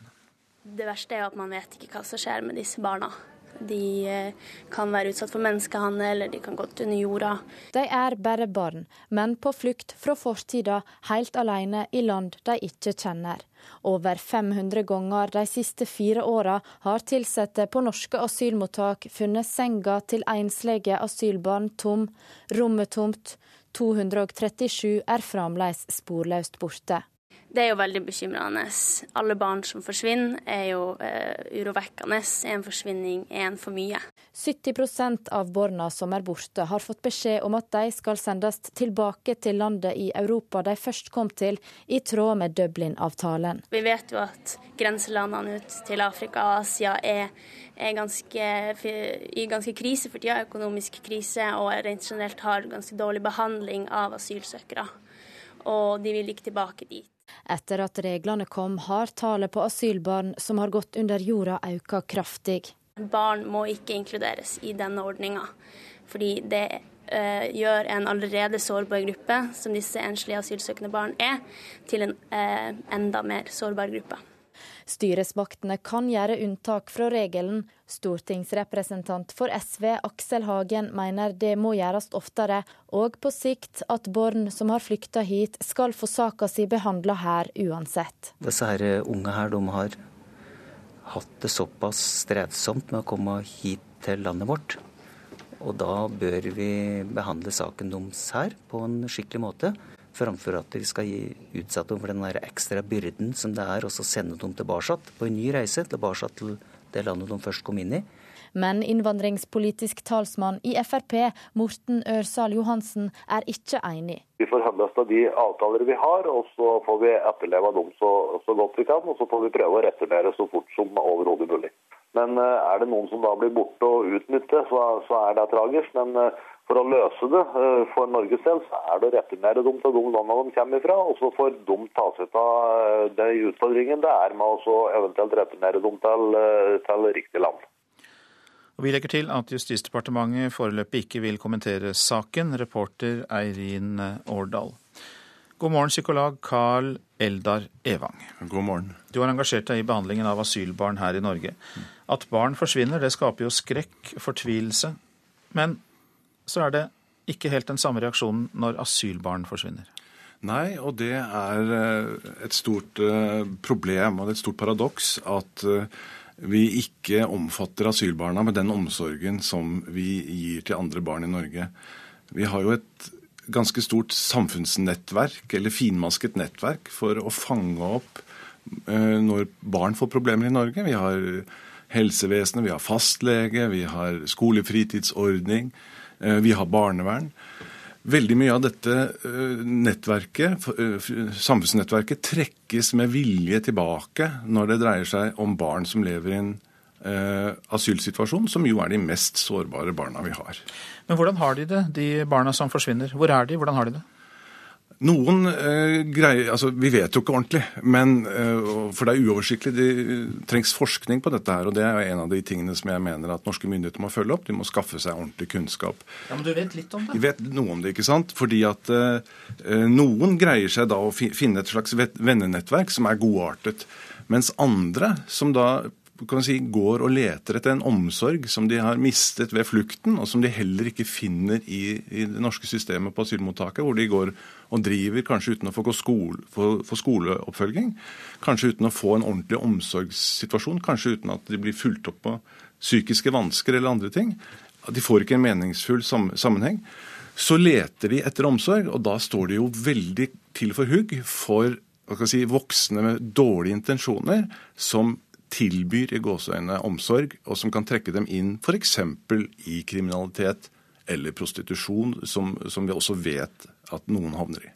S30: Det verste er at man vet ikke hva som skjer med disse barna. De eh, kan være utsatt for menneskehandel, eller de kan gått under jorda.
S34: De er bare barn, men på flukt fra fortida, helt alene i land de ikke kjenner. Over 500 ganger de siste fire åra har ansatte på norske asylmottak funnet senga til enslige asylbarn tom, rommet tomt. 237 er fremdeles sporløst borte.
S30: Det er jo veldig bekymrende. Alle barn som forsvinner er jo eh, urovekkende. En forsvinning er en for mye.
S34: 70% av barna som er borte, har fått beskjed om at de skal sendes tilbake til landet i Europa de først kom til, i tråd med Dublin-avtalen.
S30: Vi vet jo at grenselandene ut til Afrika og Asia er, er ganske, i ganske krise for tida, økonomisk krise, og rent generelt har ganske dårlig behandling av asylsøkere. Og de vil ikke tilbake dit.
S34: Etter at reglene kom, har tallet på asylbarn som har gått under jorda økt kraftig.
S30: Barn må ikke inkluderes i denne ordninga, fordi det eh, gjør en allerede sårbar gruppe, som disse enslige asylsøkende barn er, til en eh, enda mer sårbar gruppe.
S34: Styresmaktene kan gjøre unntak fra regelen. Stortingsrepresentant for SV Aksel Hagen mener det må gjøres oftere, og på sikt at barn som har flykta hit skal få saka si behandla her uansett.
S35: Disse her unge her, de har hatt det såpass strevsomt med å komme hit til landet vårt. Og da bør vi behandle saken deres her på en skikkelig måte framfor at vi skal gi utsette dem for den ekstra byrden som det er å sende dem tilbake på en ny reise, tilbake til det landet de først kom inn i.
S34: Men innvandringspolitisk talsmann i Frp, Morten Ørsal Johansen, er ikke enig.
S36: Vi forholder oss til de avtaler vi har, og så får vi etterleve dem så, så, godt vi kan. Og så får vi prøve å returnere så fort som overhodet mulig. Men eh, er det noen som da blir borte og utnyttet, så, så er det tragisk. Men eh, for å løse det eh, for Norges del, så er det å returnere dem til de landene de kommer fra. Og så får de ta seg av eh, de utfordringene det er med å eventuelt returnere dem til, eh, til riktig land.
S1: Og vi legger til at Justisdepartementet foreløpig ikke vil kommentere saken. Reporter Eirin Årdal. God morgen, psykolog Carl Eldar Evang.
S37: God morgen.
S1: Du har engasjert deg i behandlingen av asylbarn her i Norge. At barn forsvinner, det skaper jo skrekk, fortvilelse. Men så er det ikke helt den samme reaksjonen når asylbarn forsvinner.
S37: Nei, og det er eh, et stort eh, problem og et stort paradoks at eh, vi ikke omfatter asylbarna med den omsorgen som vi gir til andre barn i Norge. Vi har jo et ganske stort samfunnsnettverk, eller finmasket nettverk, for å fange opp når barn får problemer i Norge. Vi har helsevesenet, vi har fastlege, vi har skolefritidsordning. Eh, vi har barnevern. Veldig mye av dette eh, nettverket, eh, samfunnsnettverket trekkes med vilje tilbake når det dreier seg om barn som lever i en asylsituasjon, som jo er de mest sårbare barna vi har.
S1: Men hvordan har de det, de barna som forsvinner? Hvor er de, hvordan har de det?
S37: Noen eh, greier altså Vi vet jo ikke ordentlig, men, eh, for det er uoversiktlig. Det trengs forskning på dette her, og det er en av de tingene som jeg mener at norske myndigheter må følge opp. De må skaffe seg ordentlig kunnskap.
S1: Ja, Men du vet litt om det?
S37: Vi vet noe om det, ikke sant. Fordi at eh, noen greier seg da å finne et slags vennenettverk som er godartet. Mens andre, som da si, går og leter etter en omsorg som de har mistet ved flukten, og som de heller ikke finner i, i det norske systemet på asylmottaket, hvor de går og driver kanskje uten å få, skole, få, få skoleoppfølging, kanskje uten å få en ordentlig omsorgssituasjon, kanskje uten at de blir fulgt opp på psykiske vansker eller andre ting. De får ikke en meningsfull sammenheng. Så leter de etter omsorg, og da står de jo veldig til for hugg for si, voksne med dårlige intensjoner, som tilbyr i gåseøynene omsorg, og som kan trekke dem inn f.eks. i kriminalitet eller prostitusjon, som, som, vi også vet at noen havner i.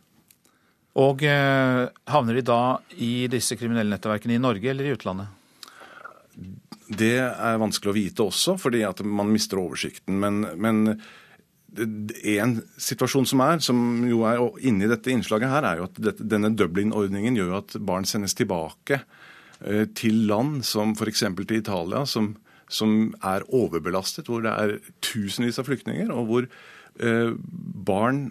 S1: Og eh, havner de da i disse kriminelle nettverkene i Norge eller i utlandet?
S37: Det er vanskelig å vite også, fordi at man mister oversikten. Men, men en situasjon som er, som jo er inni dette innslaget her, er jo at dette, denne Dublin-ordningen gjør at barn sendes tilbake til land som f.eks. til Italia, som, som, er overbelastet, hvor det er tusenvis av flyktninger, og hvor eh, barn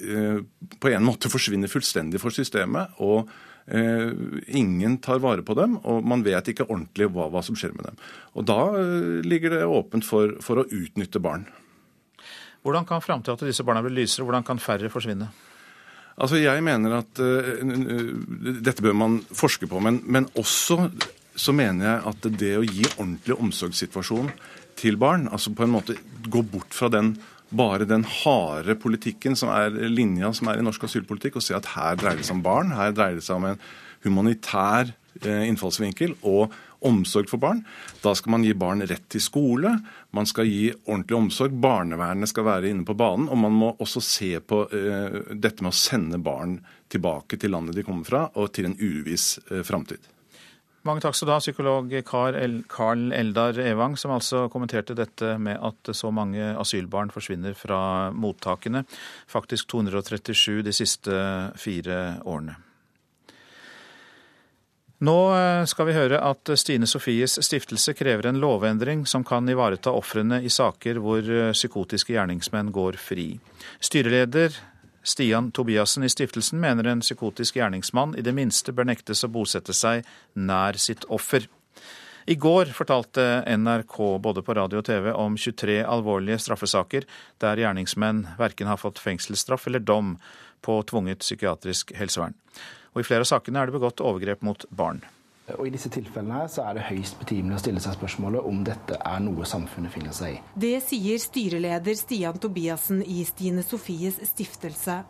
S37: eh, på en måte forsvinner fullstendig for systemet. og eh, Ingen tar vare på dem, og man vet ikke ordentlig hva, hva som skjer med dem. Og Da eh, ligger det åpent for, for å utnytte barn.
S1: Hvordan kan framtida til disse barna bli lysere? Hvordan kan færre forsvinne?
S37: Altså, Jeg mener at uh, dette bør man forske på, men, men, også så mener jeg at det å gi ordentlig omsorgssituasjon til barn, altså på en måte gå bort fra den bare den harde politikken som er linja som er i norsk asylpolitikk, og se at her dreier det seg om barn, her dreier det seg om en humanitær uh, innfallsvinkel. og omsorg for barn. Da skal man gi barn rett til skole, man skal gi ordentlig omsorg. Barnevernet skal være inne på banen. Og man må også se på uh, dette med å sende barn tilbake til landet de kommer fra, og til en uviss uh, framtid.
S1: Mange takk skal du ha, psykolog Carl Eldar Evang, som altså kommenterte dette med at så mange asylbarn forsvinner fra mottakene. Faktisk 237 de siste fire årene. Nå eh, skal vi høre at Stine Sofies stiftelse krever en lovendring som kan ivareta ofrene i saker hvor eh, psykotiske gjerningsmenn går fri. Styreleder Stian Tobiassen i stiftelsen mener en psykotisk gjerningsmann i det minste bør nektes å bosette seg nær sitt offer. I går fortalte NRK både på radio og TV om 23 alvorlige straffesaker der gjerningsmenn verken har fått fengselsstraff eller dom på tvunget psykiatrisk helsevern. Og I flere av sakene er det begått overgrep mot barn.
S31: Og I disse tilfellene her så er det høyst betimelig å stille seg spørsmålet om dette er noe samfunnet finner seg i.
S38: Det sier styreleder Stian Tobiassen i Stine Sofies stiftelse.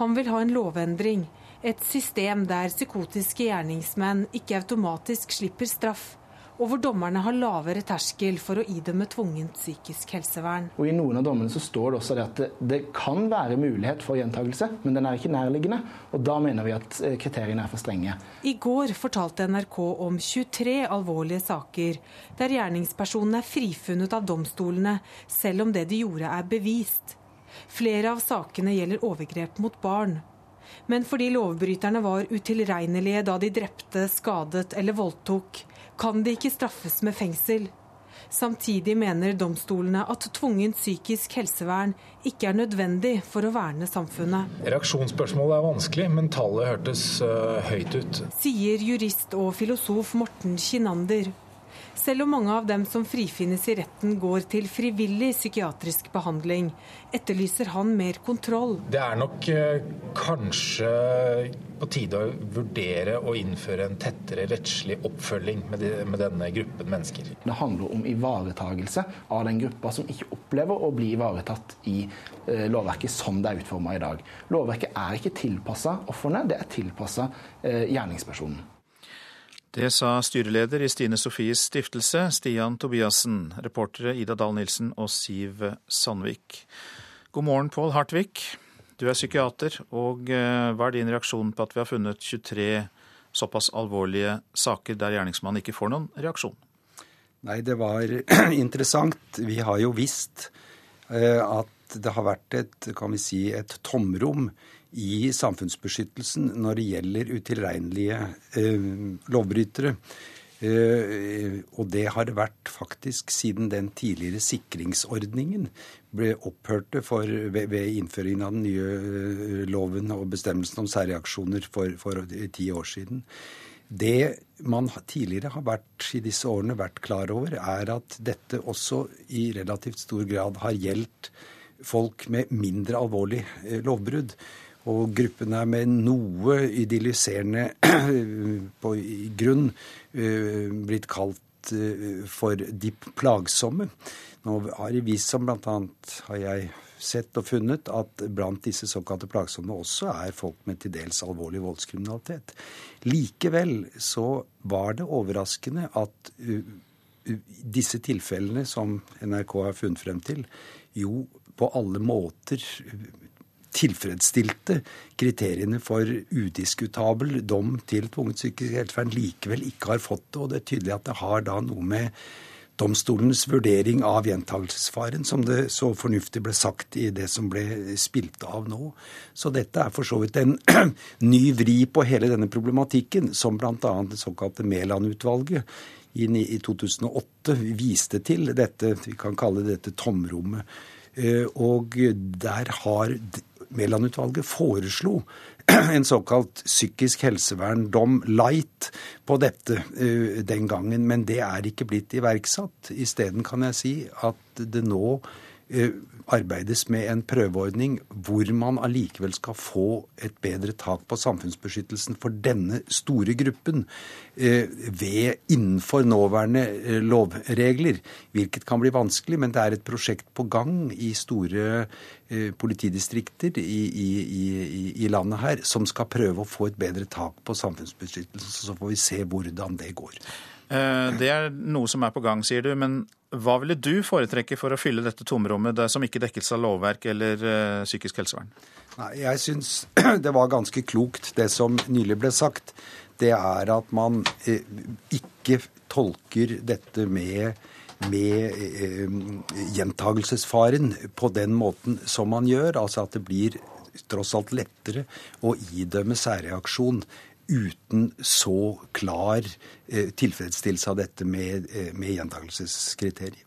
S38: Han vil ha en lovendring. Et system der psykotiske gjerningsmenn ikke automatisk slipper straff, og hvor dommerne har lavere terskel for å idømme tvungent psykisk helsevern.
S31: Og I noen av dommene så står det også det at det, det kan være mulighet for gjentakelse, men den er ikke nærliggende. og Da mener vi at eh, kriteriene er for strenge.
S38: I går fortalte NRK om 23 alvorlige saker der gjerningspersonene er frifunnet av domstolene, selv om det de gjorde er bevist. Flere av sakene gjelder overgrep mot barn. Men fordi lovbryterne var utilregnelige da de drepte, skadet eller voldtok, kan de ikke straffes med fengsel. Samtidig mener domstolene at tvungent psykisk helsevern ikke er nødvendig for å verne samfunnet.
S39: Reaksjonsspørsmålet er vanskelig, men tallet hørtes uh, høyt ut.
S38: Sier jurist og filosof Morten Kinander. Selv om mange av dem som frifinnes i retten går til frivillig psykiatrisk behandling, etterlyser han mer kontroll.
S39: Det er nok eh, kanskje på tide å vurdere å innføre en tettere rettslig oppfølging med, de, med denne gruppen mennesker.
S31: Det handler om ivaretagelse av den gruppa som ikke opplever å bli ivaretatt i eh, lovverket som det er utforma i dag. Lovverket er ikke tilpassa ofrene, det er tilpassa eh, gjerningspersonen.
S1: Det sa styreleder i Stine Sofies stiftelse, Stian Tobiassen. Reportere Ida Dahl Nilsen og Siv Sandvik. God morgen, Pål Hartvig. Du er psykiater, og eh, hva er din reaksjon på at vi har funnet 23 såpass alvorlige saker der gjerningsmannen ikke får noen reaksjon?
S40: Nei, det var interessant. Vi har jo visst eh, at det har vært et, kan vi si, et tomrom i samfunnsbeskyttelsen når det gjelder utilregnelige eh, lovbrytere. Eh, og det har det vært faktisk siden den tidligere sikringsordningen ble opphørte for, ved, ved, innføringen av den nye eh, loven og bestemmelsen om særreaksjoner for, for ti år siden. Det man tidligere har vært i disse årene vært klar over, er at dette også i relativt stor grad har gjeldt folk med mindre alvorlig eh, lovbrudd. Og gruppen er med noe idylliserende på grunn eh, blitt kalt eh, for de plagsomme. Nå har det vist som bl.a. har jeg sett og funnet, at blant disse såkalte plagsomme også er folk med til dels alvorlig voldskriminalitet. Likevel så var det overraskende at disse tilfellene som NRK har funnet frem til, jo på alle måter tilfredsstilte kriteriene for udiskutabel dom til tvunget psykisk helsevern, likevel ikke har fått det. Og det er tydelig at det har da noe med domstolens vurdering av gjentagelsesfaren, som det så fornuftig ble sagt i det som ble spilt av nå. Så dette er for så vidt en ny vri på hele denne problematikken, som bl.a. det såkalte Mæland-utvalget i 2008 viste til dette, vi kan kalle dette tomrommet. Eh, og der har Mæland-utvalget foreslo en såkalt psykisk helsevern-dom light på dette uh, den gangen, men det er ikke blitt iverksatt. Isteden kan jeg si at det nå arbeides med en prøveordning hvor man allikevel skal få et bedre tak på samfunnsbeskyttelsen for denne store gruppen eh, ved innenfor nåværende eh, lovregler. Hvilket kan bli vanskelig, men det er et prosjekt på gang i store eh, politidistrikter i, i, i, i landet her som skal prøve å få et bedre tak på samfunnsbeskyttelsen. Så får vi se hvordan det går.
S1: Det er noe som er på gang, sier du. Men hva ville du foretrekke for å fylle dette tomrommet det som ikke dekkes av lovverk eller uh, psykisk helsevern?
S40: Nei, Jeg syns det var ganske klokt det som nylig ble sagt. Det er at man eh, ikke tolker dette med, med eh, gjentagelsesfaren på den måten som man gjør. Altså at det blir tross alt lettere å idømme særreaksjon uten så klar eh, tilfredsstillelse av dette med, eh, med gjentakelseskriteriet.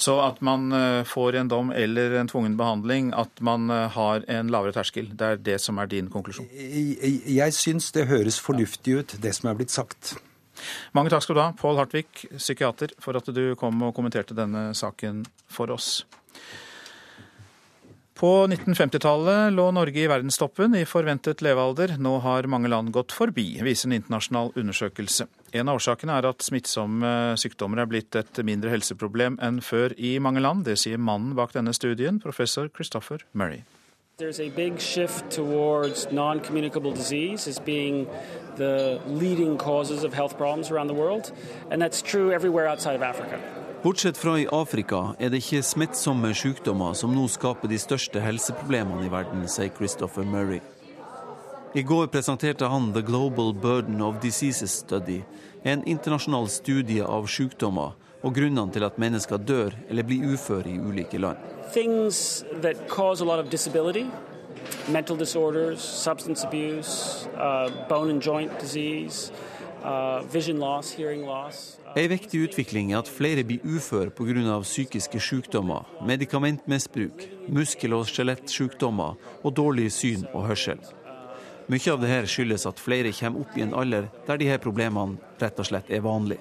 S1: Så at man eh, får en dom eller en tvungen behandling, at man har en lavere terskel. Det er det som er din konklusjon?
S40: Jeg, jeg syns det høres fornuftig ut, det som er blitt sagt.
S1: Mange takk skal du ha, Pål Hartvig, psykiater, for at du kom og kommenterte denne saken for oss. På 1950-tallet lå Norge i verdenstoppen i forventet levealder. Nå har mange land gått forbi, viser en internasjonal undersøkelse. En av årsakene er at smittsomme sykdommer er blitt et mindre helseproblem enn før i mange land. Det sier mannen bak denne studien, professor Christopher Murray.
S41: There's a big shift towards non-communicable disease as being the leading causes of health problems around the world, and that's true everywhere outside of Africa.
S42: Bortsett fra i Afrika er det ikke smittsomme sykdommer som nå skaper de største helseproblemene i verden, sier Christopher Murray. I går presenterte han The Global Burden of Diseases Study, en internasjonal studie av sykdommer og grunnene til at mennesker dør eller blir uføre i ulike land.
S41: Mental disorders, substance abuse, uh, bone and joint disease, uh, vision loss, hearing loss.
S42: En viktig utvikling er at flere blir uføre pga. psykiske sykdommer, medikamentmisbruk, muskel- og skjelettsykdommer og dårlig syn og hørsel. Mye av dette skyldes at flere kommer opp i en alder der disse problemene rett og slett er vanlige.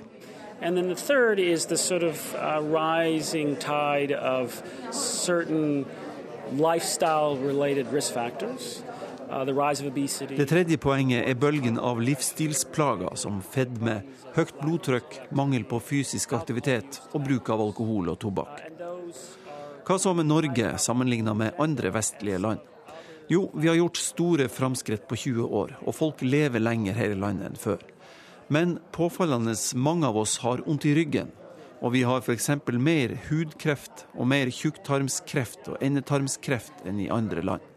S41: And then the third is the sort of uh, rising tide of certain lifestyle related risk factors. Uh.
S42: Det tredje poenget er bølgen av livsstilsplager som fedme, høyt blodtrykk, mangel på fysisk aktivitet og bruk av alkohol og tobakk. Hva så med Norge sammenlignet med andre vestlige land? Jo, vi har gjort store framskritt på 20 år, og folk lever lenger her i landet enn før. Men påfallende mange av oss har vondt i ryggen. Og vi har f.eks. mer hudkreft og mer tjukktarmskreft og endetarmskreft enn i andre land.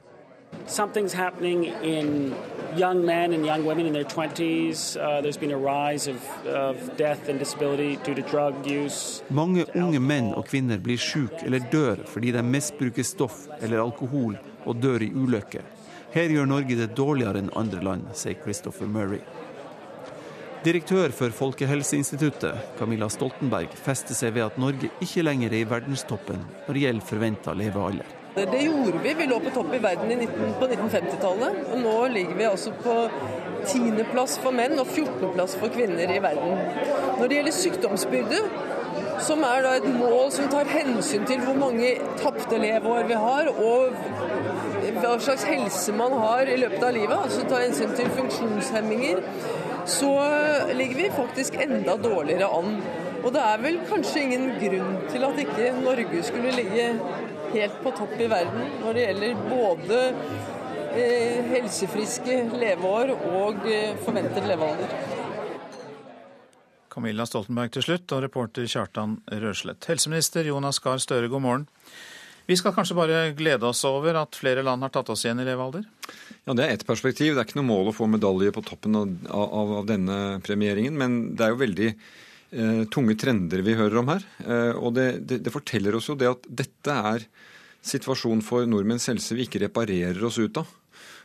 S41: Something's happening in young men and young women in their 20s. Uh, there's been a rise of, of death and disability due to drug use.
S42: Mange unge menn og kvinner blir syke eller dør fordi de misbruker stoff eller alkohol og dør i ulykker. Her gjør Norge det dårligere enn andre land, sier Christopher Murray. Direktør for Folkehelseinstituttet, Camilla Stoltenberg, fester seg ved at Norge ikke lenger er i verdenstoppen når det gjelder forventa levealder.
S32: Det gjorde vi. Vi lå på topp i verden i 19, på 1950-tallet. Og nå ligger vi altså på tiendeplass for menn og 14.-plass for kvinner i verden. Når det gjelder sykdomsbyrde, som er da et mål som tar hensyn til hvor mange tapte leveår vi har, og hva slags helse man har i løpet av livet, altså tar hensyn til funksjonshemminger, så ligger vi faktisk enda dårligere an. Og det er vel kanskje ingen grunn til at ikke Norge skulle ligge helt på topp i verden når det gjelder både eh, helsefriske leveår og eh, forventet levealder.
S1: Camilla Stoltenberg til slutt, og reporter Kjartan Røslett. Helseminister Jonas Gahr Støre, god morgen. Vi skal kanskje bare glede oss over at flere land har tatt oss igjen i levealder?
S43: Ja, Det er ett perspektiv. Det er ikke noe mål å få medalje på toppen av, av, av denne premieringen. Men det er jo veldig tunge trender vi hører om her. Eh, og det, det, det, forteller oss jo det at dette er situasjonen for nordmenns helse vi ikke reparerer oss ut av.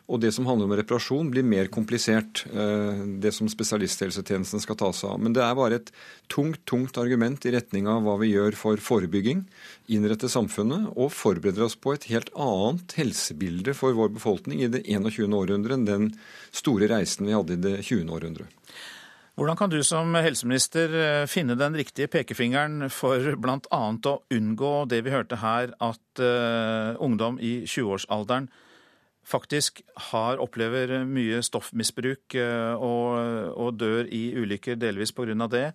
S43: Og det som handler om reparasjon, blir mer komplisert. Eh, det som spesialisthelsetjenesten skal ta seg av. Men det er bare et tungt, tungt argument i retning av hva vi gjør for forebygging, innrette samfunnet og forbereder oss på et helt annet helsebilde for vår befolkning i det 21. århundret enn den store reisen vi hadde i det 20. århundret.
S1: Hvordan kan du som helseminister eh, finne den riktige pekefingeren for bl.a. å unngå det vi hørte her, at uh, ungdom i 20-årsalderen faktisk har, opplever mye stoffmisbruk uh, og, og, dør i ulykker delvis pga. det?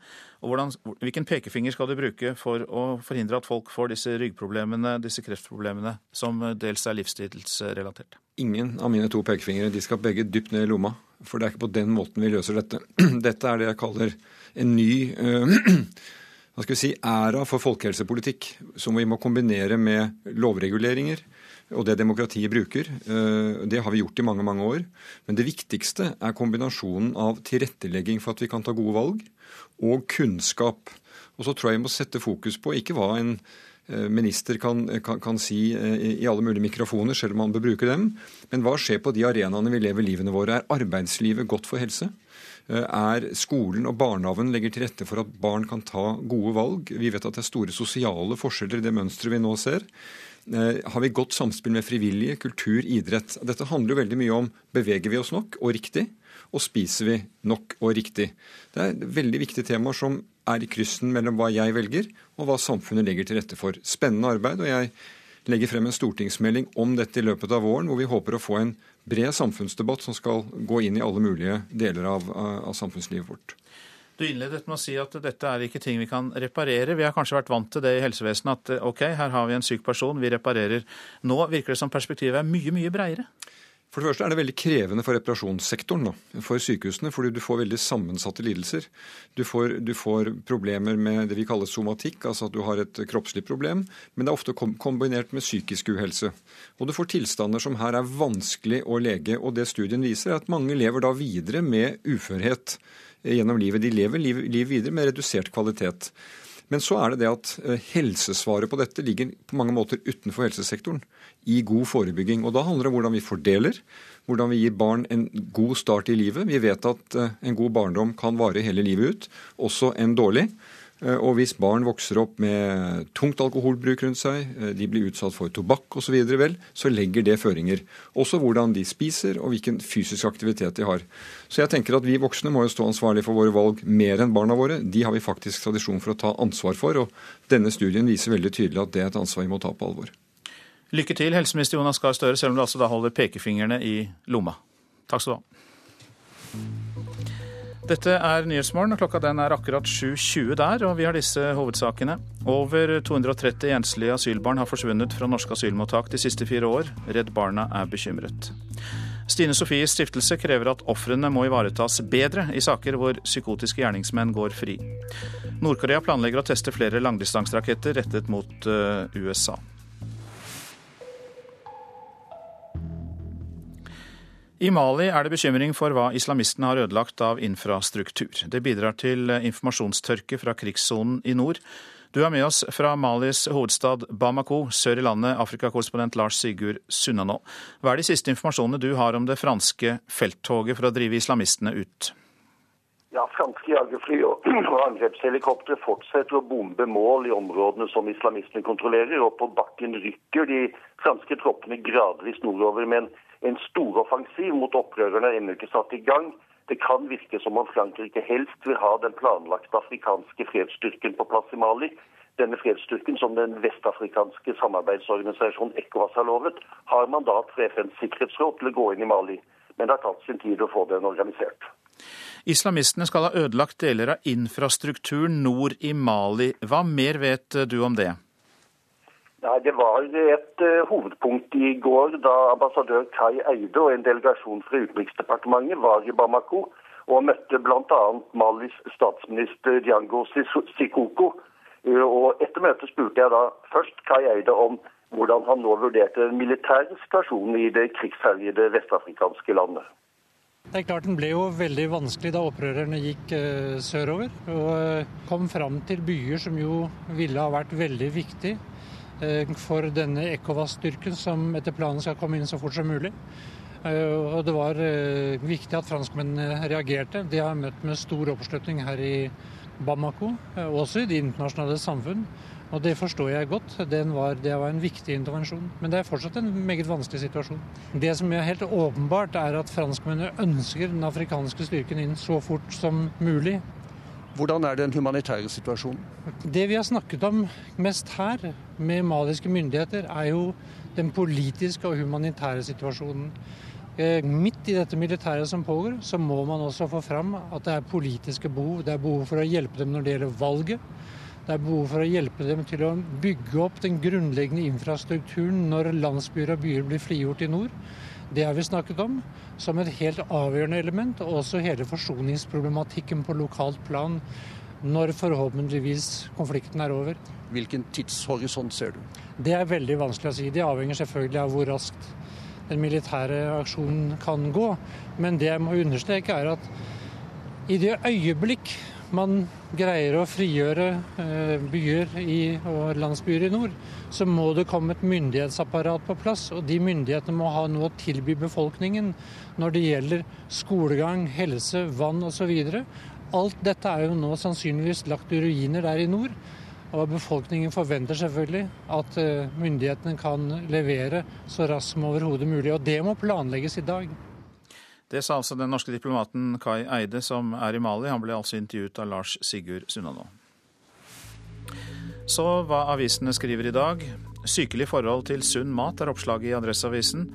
S1: Og hvordan, hvilken pekefinger skal du bruke for å forhindre at folk får disse ryggproblemene, disse kreftproblemene, som dels er livsstilsrelatert?
S43: Ingen av mine to pekefingre. De skal begge dypt ned i lomma. For det er ikke på den måten vi løser dette. Dette er det jeg kaller en ny øh, hva skal vi si, æra for folkehelsepolitikk, som vi må kombinere med lovreguleringer og det demokratiet bruker. Det har vi gjort i mange mange år. Men det viktigste er kombinasjonen av tilrettelegging for at vi kan ta gode valg, og kunnskap. Og så tror jeg vi må sette fokus på ikke hva en minister kan, kan, kan, si i alle mulige mikrofoner, selv om man bør bruke dem. Men hva skjer på de arenaene vi lever livene våre? Er arbeidslivet godt for helse? Er skolen og barnehagen legger til rette for at barn kan ta gode valg? Vi vet at det er store sosiale forskjeller i det mønsteret vi nå ser. Har vi godt samspill med frivillige, kultur, idrett? Dette handler jo veldig mye om beveger vi oss nok og riktig, og spiser vi nok og riktig. Det er veldig viktige temaer som er i kryssen mellom hva jeg velger, og hva samfunnet legger til rette for. Spennende arbeid. og jeg legger frem en stortingsmelding om dette i løpet av våren, hvor vi håper å få en bred samfunnsdebatt som skal gå inn i alle mulige deler av, av samfunnslivet vårt.
S1: Du innledet med å si at dette er ikke ting vi kan reparere. Vi har kanskje vært vant til det i helsevesenet at ok, her har vi en syk person, vi reparerer. Nå virker det som perspektivet er mye, mye breiere.
S43: For det første er det veldig krevende for reparasjonssektoren, da, for sykehusene, fordi du får veldig sammensatte lidelser. Du får, du får, problemer med det vi kaller somatikk, altså at du har et kroppslig problem, men det er ofte kombinert med psykisk uhelse. Og du får tilstander som her er vanskelig å lege. Og det studien viser, er at mange lever da videre med uførhet gjennom livet. De lever liv, liv videre med redusert kvalitet. Men så er det det at eh, helsesvaret på dette ligger på mange måter utenfor helsesektoren i god forebygging. Og Da handler det om hvordan vi fordeler, hvordan vi gir barn en god start i livet. Vi vet at eh, en god barndom kan vare hele livet ut, også en dårlig. Eh, og hvis barn vokser opp med tungt alkoholbruk rundt seg, eh, de blir utsatt for tobakk osv., vel, så legger det føringer. Også hvordan de spiser og hvilken fysisk aktivitet de har. Så jeg tenker at vi voksne må jo stå ansvarlig for våre valg mer enn barna våre. De har vi faktisk tradisjon for å ta ansvar for, og denne studien viser veldig tydelig at det er et ansvar vi må ta på alvor.
S1: Lykke til, helseminister Jonas Gahr Støre, selv om du altså da holder pekefingrene i lomma. Takk skal du ha. Dette er Nyhetsmorgen, klokka den er akkurat 7.20 der, og vi har disse hovedsakene. Over 230 enslige asylbarn har forsvunnet fra norske asylmottak de siste fire år. Redd Barna er bekymret. Stine Sofies stiftelse krever at ofrene må ivaretas bedre i saker hvor psykotiske gjerningsmenn går fri. Nord-Korea planlegger å teste flere langdistanseraketter rettet mot eh, USA. I Mali er det bekymring for hva islamistene har ødelagt av infrastruktur. Det bidrar til informasjonstørke fra krigssonen i nord. Du er med oss fra Malis hovedstad Bamako, sør i landet, Afrikakorrespondent Lars Sigurd Sunnanå. Hva er de siste informasjonene du har om det franske felttoget for å drive islamistene ut?
S44: Ja, Franske jagerfly og angrepshelikoptre fortsetter å bombe mål i områdene som islamistene kontrollerer, og på bakken rykker de franske troppene gradvis nordover. med en en storoffensiv mot opprørerne er ennå ikke satt i gang. Det kan virke som om Frankrike helst vil ha den planlagte afrikanske fredsstyrken på plass i Mali. Denne fredsstyrken, som den vestafrikanske samarbeidsorganisasjonen ECOWAS har lovet, har mandat fra FNs sikkerhetsråd til å gå inn i Mali. Men det har tatt sin tid å få den organisert.
S1: Islamistene skal ha ødelagt deler av infrastrukturen nord i Mali. Hva mer vet du om det?
S44: Nei, Det var et uh, hovedpunkt i går da ambassadør Kai Eide og en delegasjon fra Utenriksdepartementet var i Bamako og møtte bl.a. Malis statsminister Diango Sikoko. Uh, og Etter møtet spurte jeg da først Kai Eide om hvordan han nå vurderte den militære situasjonen i det krigsherjede vestafrikanske landet.
S45: Det er klart Den ble jo veldig vanskelig da opprørerne gikk uh, sørover. Og kom fram til byer som jo ville ha vært veldig viktige Eh, for denne ECOWAS-styrken som etter planen skal komme inn så fort som mulig. Eh, og Det var eh, viktig at franskmennene reagerte. De har møtt med stor oppslutning her i Bamako, også i det internasjonale samfunn. Og det forstår jeg godt. Var, det var en viktig intervensjon. Men det er fortsatt en meget vanskelig situasjon. Det som er helt åpenbart, er at franskmennene ønsker den afrikanske styrken inn så fort som mulig.
S46: Hvordan er den humanitære situasjonen?
S45: Det vi har snakket om mest her med maliske myndigheter, er jo den politiske og humanitære situasjonen. Eh, midt i dette militæret som pågår, så må man også få fram at det er politiske behov. Det er behov for å hjelpe dem når det gjelder valget. Det er behov for å hjelpe dem til å bygge opp den grunnleggende infrastrukturen når landsbyer og byer blir frigjort i nord. Det har vi snakket om som et helt avgjørende element, og også hele forsoningsproblematikken på lokalt plan når forhåpentligvis konflikten er over.
S46: Hvilken tidshorisont ser du?
S45: Det er veldig vanskelig å si. Det avhenger selvfølgelig av hvor raskt den militære aksjonen kan gå. Men det jeg må understreke, er at i det øyeblikk man greier å frigjøre eh, byer i, og landsbyer i nord, så må det komme et myndighetsapparat på plass. Og de myndighetene må ha noe å tilby befolkningen når det gjelder skolegang, helse, vann osv. Alt dette er jo nå sannsynligvis lagt i ruiner der i nord. Og befolkningen forventer selvfølgelig at eh, myndighetene kan levere så raskt som overhodet mulig. Og det må planlegges i dag.
S1: Det sa altså den norske diplomaten Kai Eide, som er i Mali. Han ble altså intervjuet av Lars Sigurd Sunnanå. Så hva avisene skriver i dag. Sykelig forhold til sunn mat er oppslaget i Adresseavisen.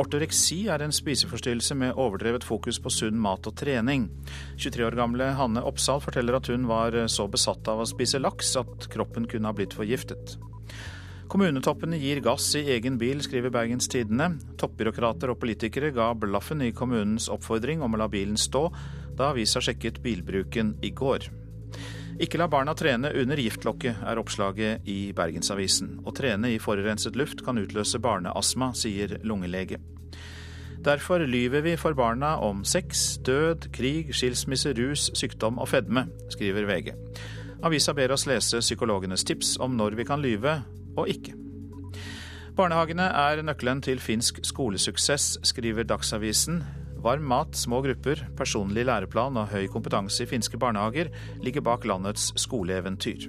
S1: Ortoreksi er en spiseforstyrrelse med overdrevet fokus på sunn mat og trening. 23 år gamle Hanne Oppsal forteller at hun var så besatt av å spise laks at kroppen kunne ha blitt forgiftet. Kommunetoppene gir gass i egen bil, skriver Bergens Tidende. Toppbyråkrater og politikere ga blaffen i kommunens oppfordring om å la bilen stå, da avisa sjekket bilbruken i går. Ikke la barna trene under giftlokket, er oppslaget i Bergensavisen. Å trene i forurenset luft kan utløse barneastma, sier lungelege. Derfor lyver vi for barna om sex, død, krig, skilsmisse, rus, sykdom og fedme, skriver VG. Avisa ber oss lese psykologenes tips om når vi kan lyve og ikke. Barnehagene er nøkkelen til finsk skolesuksess, skriver Dagsavisen. Varm mat, små grupper, personlig læreplan og høy kompetanse i finske barnehager ligger bak landets skoleeventyr.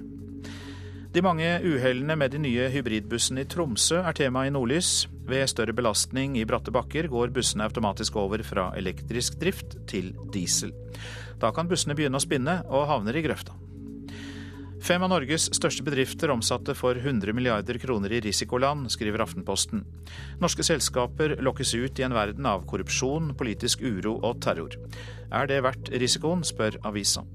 S1: De mange uhellene med de nye hybridbussene i Tromsø er tema i Nordlys. Ved større belastning i bratte bakker går bussene automatisk over fra elektrisk drift til diesel. Da kan bussene begynne å spinne og havner i grøfta. Fem av Norges største bedrifter omsatte for 100 milliarder kroner i risikoland, skriver Aftenposten. Norske selskaper lokkes ut i en verden av korrupsjon, politisk uro og terror. Er det verdt risikoen, spør avisa.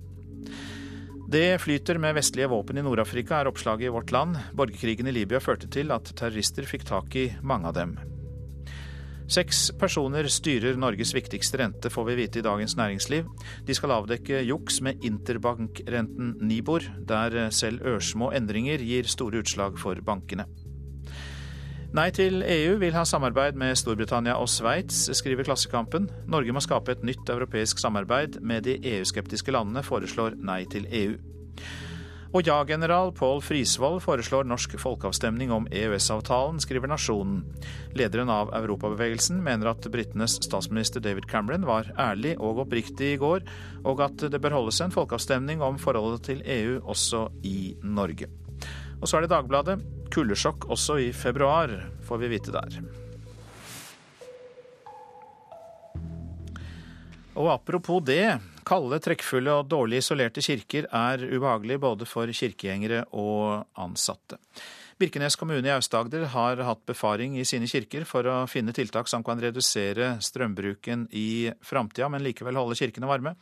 S1: Det flyter med vestlige våpen i Nord-Afrika, er oppslaget i Vårt Land. Borgerkrigen i Libya førte til at terrorister fikk tak i mange av dem. Seks personer styrer Norges viktigste rente, får vi vite i Dagens Næringsliv. De skal avdekke juks med interbankrenten Nibor, der selv ørsmå endringer gir store utslag for bankene. Nei til EU vil ha samarbeid med Storbritannia og Sveits, skriver Klassekampen. Norge må skape et nytt europeisk samarbeid med de EU-skeptiske landene, foreslår Nei til EU. Og ja-general Pål Frisvold foreslår norsk folkeavstemning om EØS-avtalen, skriver Nasjonen. Lederen av Europabevegelsen mener at britenes statsminister David Cameron var ærlig og oppriktig i går, og at det bør holdes en folkeavstemning om forholdet til EU også i Norge. Og så er det Dagbladet. Kuldesjokk også i februar, får vi vite der. Og apropos det. Kalde, trekkfulle og dårlig isolerte kirker er ubehagelig både for kirkegjengere og ansatte. Birkenes kommune i Aust-Agder har hatt befaring i sine kirker for å finne tiltak som kan redusere strømbruken i framtida, men likevel holde kirkene varme.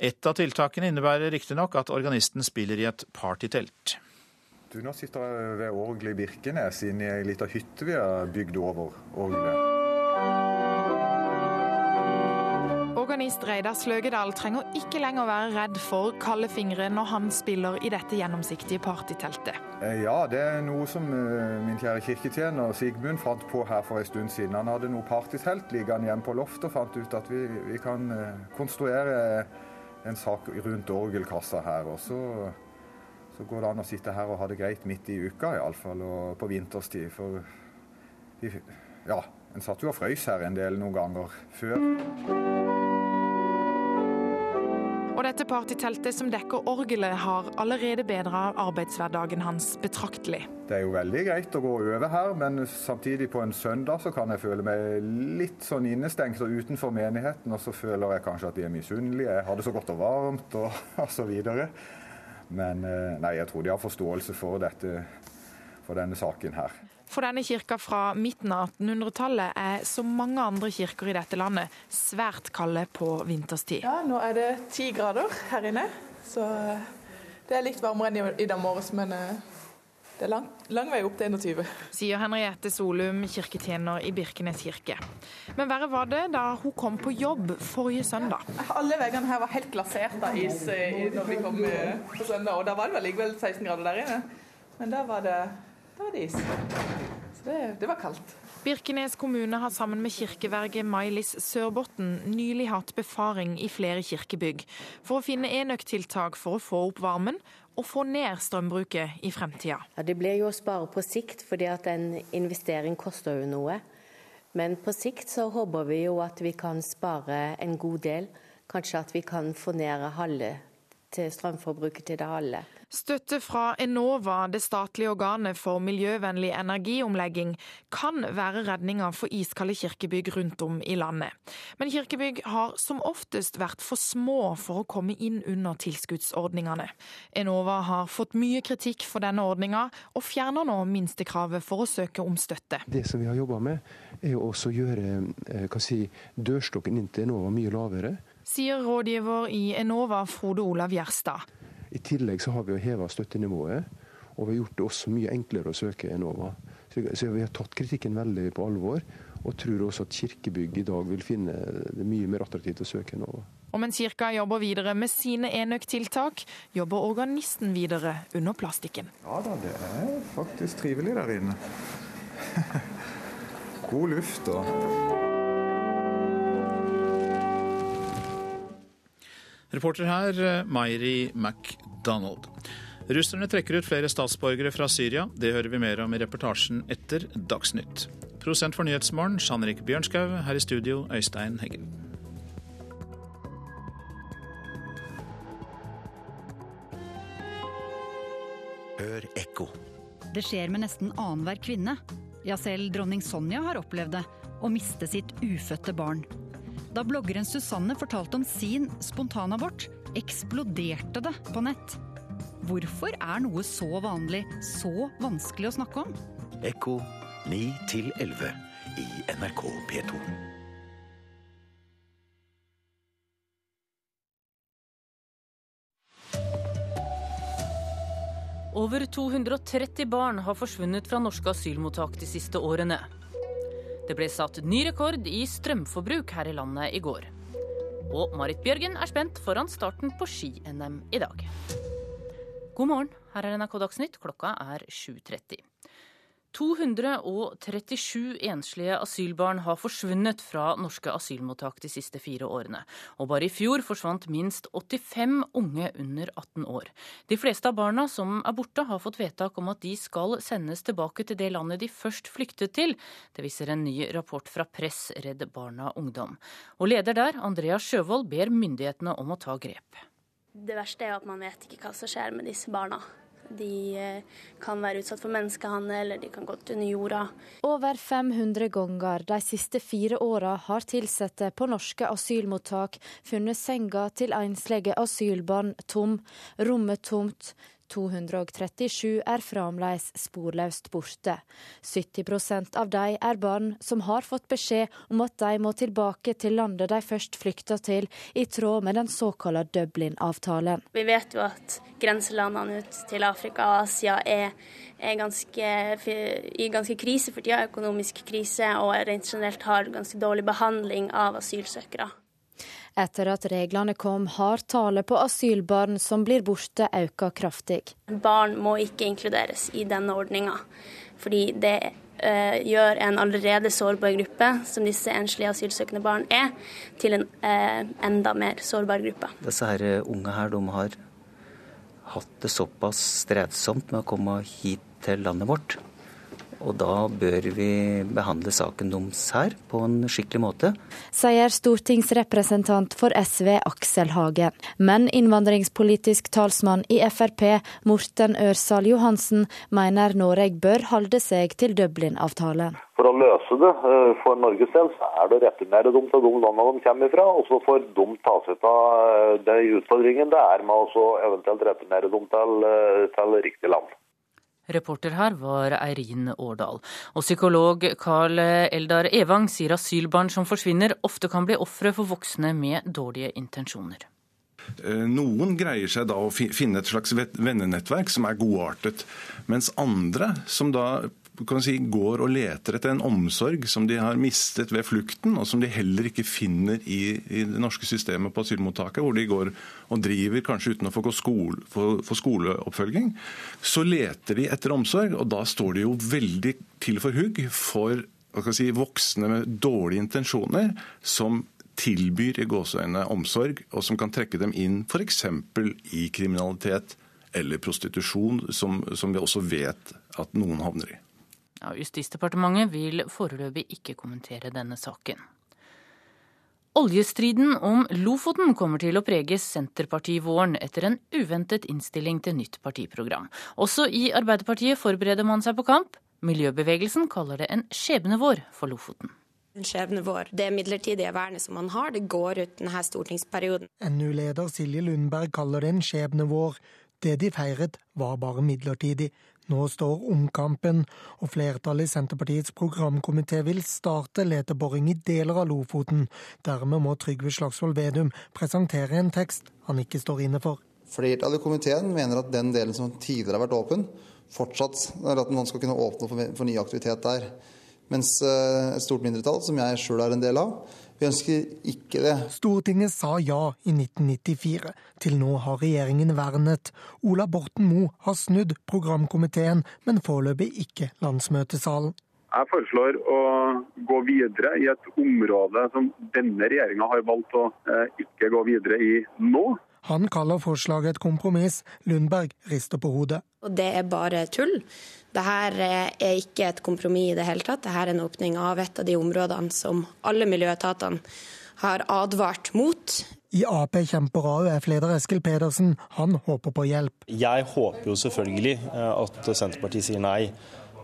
S1: Et av tiltakene innebærer riktignok at organisten spiller i et partytelt.
S33: Du, nå sitter jeg ved orgelet i Birkenes, inne i ei lita hytte vi har bygd over orgelet.
S47: Organist Reidar Sløgedal trenger ikke lenger være redd for kalde fingre når han spiller i dette gjennomsiktige partyteltet.
S33: Eh, ja, det er noe som eh, min kjære kirketjener Sigmund fant på her for en stund siden. Han hadde noe partytelt liggende hjemme på loftet og fant ut at vi, vi kan eh, konstruere en sak rundt orgelkassa her. Og så, så, går det an å sitte her og ha det greit midt i uka, iallfall, og på vinterstid. For ja, en satt jo og frøys her en del noen ganger før.
S47: Og dette partyteltet som dekker orgelet, har allerede bedra arbeidshverdagen hans betraktelig.
S33: Det er jo veldig greit å gå over her, men samtidig på en søndag så kan jeg føle meg litt sånn innestengt og utenfor menigheten, og så føler jeg kanskje at de er misunnelige. Jeg har det så godt og varmt og, og så videre. Men eh, nei, jeg tror de har forståelse for, dette, for denne saken her.
S47: For denne kirka fra midten av 1800-tallet er, som mange andre kirker i dette landet, svært kalde på vinterstid.
S32: Ja, nå er det ti grader her inne, så eh, det er litt varmere enn i dag morges, men eh, det er lang, lang, vei opp til 21.
S47: Sier Henriette Solum, kirketjener i Birkenes kirke. Men verre var det da hun kom på jobb forrige søndag.
S32: Alle veggene her var helt glasert av is eh, når vi kom på søndag, og da var det vel likevel 16 grader der inne. Men da var det da var det is. Så det, det var kaldt.
S47: Birkenes kommune har sammen med kirkeverget Mailis Sørbotn nylig hatt befaring i flere kirkebygg for å finne enøktiltak for å få opp varmen og få ned strømbruket i fremtida.
S48: Ja, det blir jo å spare på sikt, fordi at en investering koster jo noe. Men på sikt så håper vi jo at vi kan spare en god del. Kanskje at vi kan få ned halve til strømforbruket til det alle.
S47: Støtte fra Enova, det statlige organet for miljøvennlig energiomlegging, kan være redninga for iskalde kirkebygg rundt om i landet. Men kirkebygg har som oftest vært for små for å komme inn under tilskuddsordningene. Enova har fått mye kritikk for denne ordninga, og fjerner nå minstekravet for å søke om støtte.
S44: Det som vi har jobba med, er å gjøre si, dørstokken inn til Enova mye lavere.
S47: Sier rådgiver i Enova Frode Olav Gjerstad.
S44: I tillegg så har vi heva støttenivået, og vi har gjort det også mye enklere å søke Enova. Så vi har tatt kritikken veldig på alvor, og tror også at kirkebygg i dag vil finne det mye mer attraktivt å søke Enova.
S47: Og mens kirka jobber videre med sine enøktiltak, jobber organisten videre under plastikken.
S33: Ja da, det er faktisk trivelig der inne. God luft og
S1: Reporter her, Mairi MacDonald. Russerne trekker ut flere statsborgere fra Syria. Det hører vi mer om i reportasjen etter Dagsnytt. Prosent for Nyhetsmorgen, Jean-Rik Bjørnskaug. Her i studio, Øystein Heggen.
S49: Hør ekko.
S50: Det skjer med nesten annenhver kvinne. Ja, selv dronning Sonja har opplevd det. Å miste sitt ufødte barn. Da bloggeren Susanne fortalte om sin spontanabort, eksploderte det på nett. Hvorfor er noe så vanlig så vanskelig å snakke om?
S49: Ekko 9 11 i NRK P2.
S51: Over 230 barn har forsvunnet fra norske asylmottak de siste årene. Det ble satt ny rekord i strømforbruk her i landet i går. Og Marit Bjørgen er spent foran starten på ski-NM i dag. God morgen, her er NRK Dagsnytt. Klokka er 7.30. 237 enslige asylbarn har forsvunnet fra norske asylmottak de siste fire årene. Og bare i fjor forsvant minst 85 unge under 18 år. De fleste av barna som er borte, har fått vedtak om at de skal sendes tilbake til det landet de først flyktet til. Det viser en ny rapport fra Press Redd Barna Ungdom. Og leder der, Andrea Sjøvold, ber myndighetene om å ta grep.
S30: Det verste er at man vet ikke hva som skjer med disse barna. De eh, kan være utsatt for menneskehandel, eller de kan gå under jorda.
S34: Over 500 ganger de siste fire åra har ansatte på norske asylmottak funnet senga til enslige asylbarn tom, rommet tomt, 237 er fremdeles sporløst borte. 70% av de er barn som har fått beskjed om at de må tilbake til landet de først flykta til, i tråd med den såkalte Dublin-avtalen.
S30: Vi vet jo at grenselandene ut til Afrika og Asia er, er ganske, i ganske krise for tida, økonomisk krise, og rent generelt har ganske dårlig behandling av asylsøkere.
S34: Etter at reglene kom, har tallet på asylbarn som blir borte, økt kraftig.
S30: Barn må ikke inkluderes i denne ordninga, fordi det eh, gjør en allerede sårbar gruppe, som disse enslige asylsøkende barn er, til en eh, enda mer sårbar gruppe.
S35: Disse her eh, unge her, de har hatt det såpass strevsomt med å komme hit til landet vårt og da bør vi behandle saken deres her på en skikkelig måte.
S34: Sier stortingsrepresentant for SV Aksel Hagen. Men innvandringspolitisk talsmann i Frp, Morten Ørsal Johansen, mener Norge bør holde seg til Dublin-avtalen.
S36: For å løse det eh, for Norges del, så er det å returnere dem til de landene de kommer fra. Og så får de ta seg av eh, de utfordringene det er med å eventuelt returnere dem til, eh, til riktig land.
S51: Reporter her var Eirin Årdal. Og psykolog Carl Eldar Evang sier asylbarn som forsvinner, ofte kan bli ofre for voksne med dårlige intensjoner.
S37: Eh, noen greier seg da å finne et slags vennenettverk som er godartet, mens andre, som da si, går og leter etter en omsorg som de har mistet ved flukten, og som de heller ikke finner i, i det norske systemet på asylmottaket, hvor de går og driver kanskje uten å få, skole, få, få skoleoppfølging, så leter de etter omsorg, og da står de jo veldig til for hugg for si, voksne med dårlige intensjoner, som tilbyr i gåseøynene omsorg, og som kan trekke dem inn f.eks. i kriminalitet eller prostitusjon, som, som vi også vet at noen havner i.
S51: Ja, Justisdepartementet vil foreløpig ikke kommentere denne saken. Oljestriden om Lofoten kommer til å prege Senterpartivåren etter en uventet innstilling til nytt partiprogram. Også i Arbeiderpartiet forbereder man seg på kamp. Miljøbevegelsen kaller det en skjebnevår for Lofoten.
S11: En skjebnevår. Det midlertidige vernet som man har, det går ut denne stortingsperioden.
S9: NU-leder Silje Lundberg kaller det en skjebnevår. Det de feiret, var bare midlertidig. Nå står omkampen, og flertallet i Senterpartiets programkomité vil starte leteboring i deler av Lofoten. Dermed må Trygve Slagsvold Vedum presentere en tekst han ikke står inne for.
S52: Flertallet i komiteen mener at den delen som tidligere har vært åpen, fortsatt at man skal kunne åpne for ny aktivitet der. Mens eh, et stort mindretall, som jeg sjøl er en del av, vi ønsker ikke det.
S9: Stortinget sa ja i 1994. Til nå har regjeringen vernet. Ola Borten Moe har snudd programkomiteen, men foreløpig ikke landsmøtesalen.
S53: Jeg foreslår å gå videre i et område som denne regjeringa har valgt å eh, ikke gå videre i nå.
S9: Han kaller forslaget et kompromiss. Lundberg rister på hodet.
S11: Og det er bare tull. Dette er ikke et kompromiss i det hele tatt. Dette er en åpning av et av de områdene som alle miljøetatene har advart mot.
S9: I Ap kjemper AUF-leder Eskil Pedersen. Han håper på hjelp.
S44: Jeg håper jo selvfølgelig eh, at Senterpartiet sier nei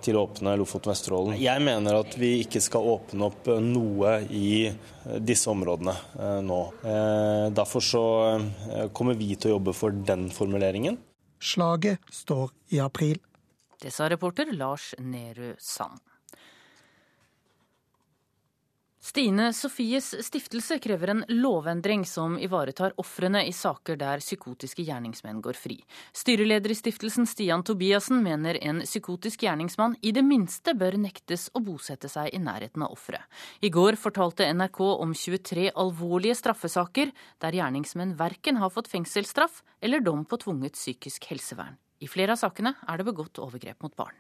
S44: til å åpne Lofoten Vesterålen. Jeg mener at vi ikke skal åpne opp eh, noe i eh, disse områdene nå. Derfor så kommer vi til å jobbe for den formuleringen.
S9: Slaget står i april.
S51: Det sa reporter Lars Nehru Sand. Stine Sofies stiftelse krever en lovendring som ivaretar ofrene i saker der psykotiske gjerningsmenn går fri. Styreleder i stiftelsen Stian Tobiassen mener en psykotisk gjerningsmann i det minste bør nektes å bosette seg i nærheten av offeret. I går fortalte NRK om 23 alvorlige straffesaker der gjerningsmenn verken har fått fengselsstraff eller dom på tvunget psykisk helsevern. I flere av sakene er det begått overgrep mot barn.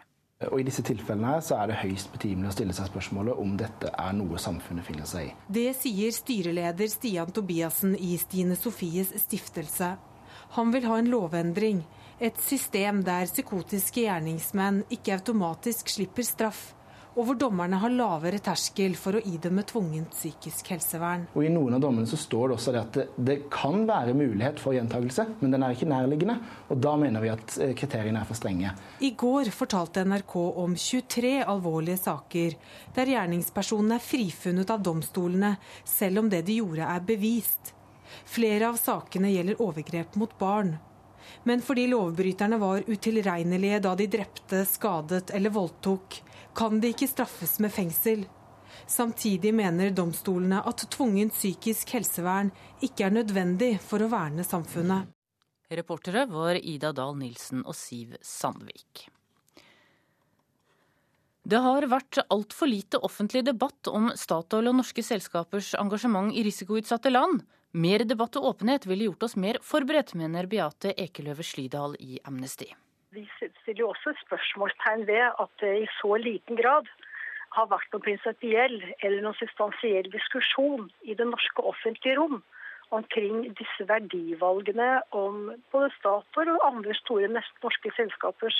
S31: Og I disse tilfellene her så er det høyst betimelig å stille seg spørsmålet om dette er noe samfunnet finner seg i.
S38: Det sier styreleder Stian Tobiassen i Stine Sofies stiftelse. Han vil ha en lovendring. Et system der psykotiske gjerningsmenn ikke automatisk slipper straff, og hvor dommerne har lavere terskel for å idømme tvungent psykisk helsevern.
S31: Og I noen av dommene så står det også at det, det kan være mulighet for gjentakelse, men den er ikke nærliggende. og Da mener vi at eh, kriteriene er for strenge.
S38: I går fortalte NRK om 23 alvorlige saker der gjerningspersonene er frifunnet av domstolene, selv om det de gjorde er bevist. Flere av sakene gjelder overgrep mot barn. Men fordi lovbryterne var utilregnelige da de drepte, skadet eller voldtok, kan de ikke straffes med fengsel. Samtidig mener domstolene at tvungent psykisk helsevern ikke er nødvendig for å verne samfunnet.
S51: Reportere var Ida Dahl Nilsen og Siv Sandvik. Det har vært altfor lite offentlig debatt om Statoil og norske selskapers engasjement i risikoutsatte land. Mer debatt og åpenhet ville gjort oss mer forberedt, mener Beate Ekeløve Slydal i Amnesty.
S5: Vi stiller jo også spørsmålstegn ved at det i så liten grad har vært noen prinsipiell eller noen substansiell diskusjon i det norske offentlige rom omkring disse verdivalgene om både Statoil og andre store norske selskapers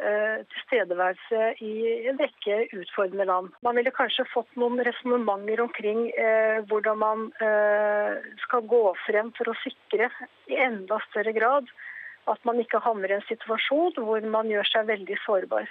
S5: eh, tilstedeværelse i en rekke utfordrende land. Man ville kanskje fått noen resonnementer omkring eh, hvordan man eh, skal gå frem for å sikre i enda større grad at man ikke havner i en situasjon hvor man gjør seg veldig sårbar.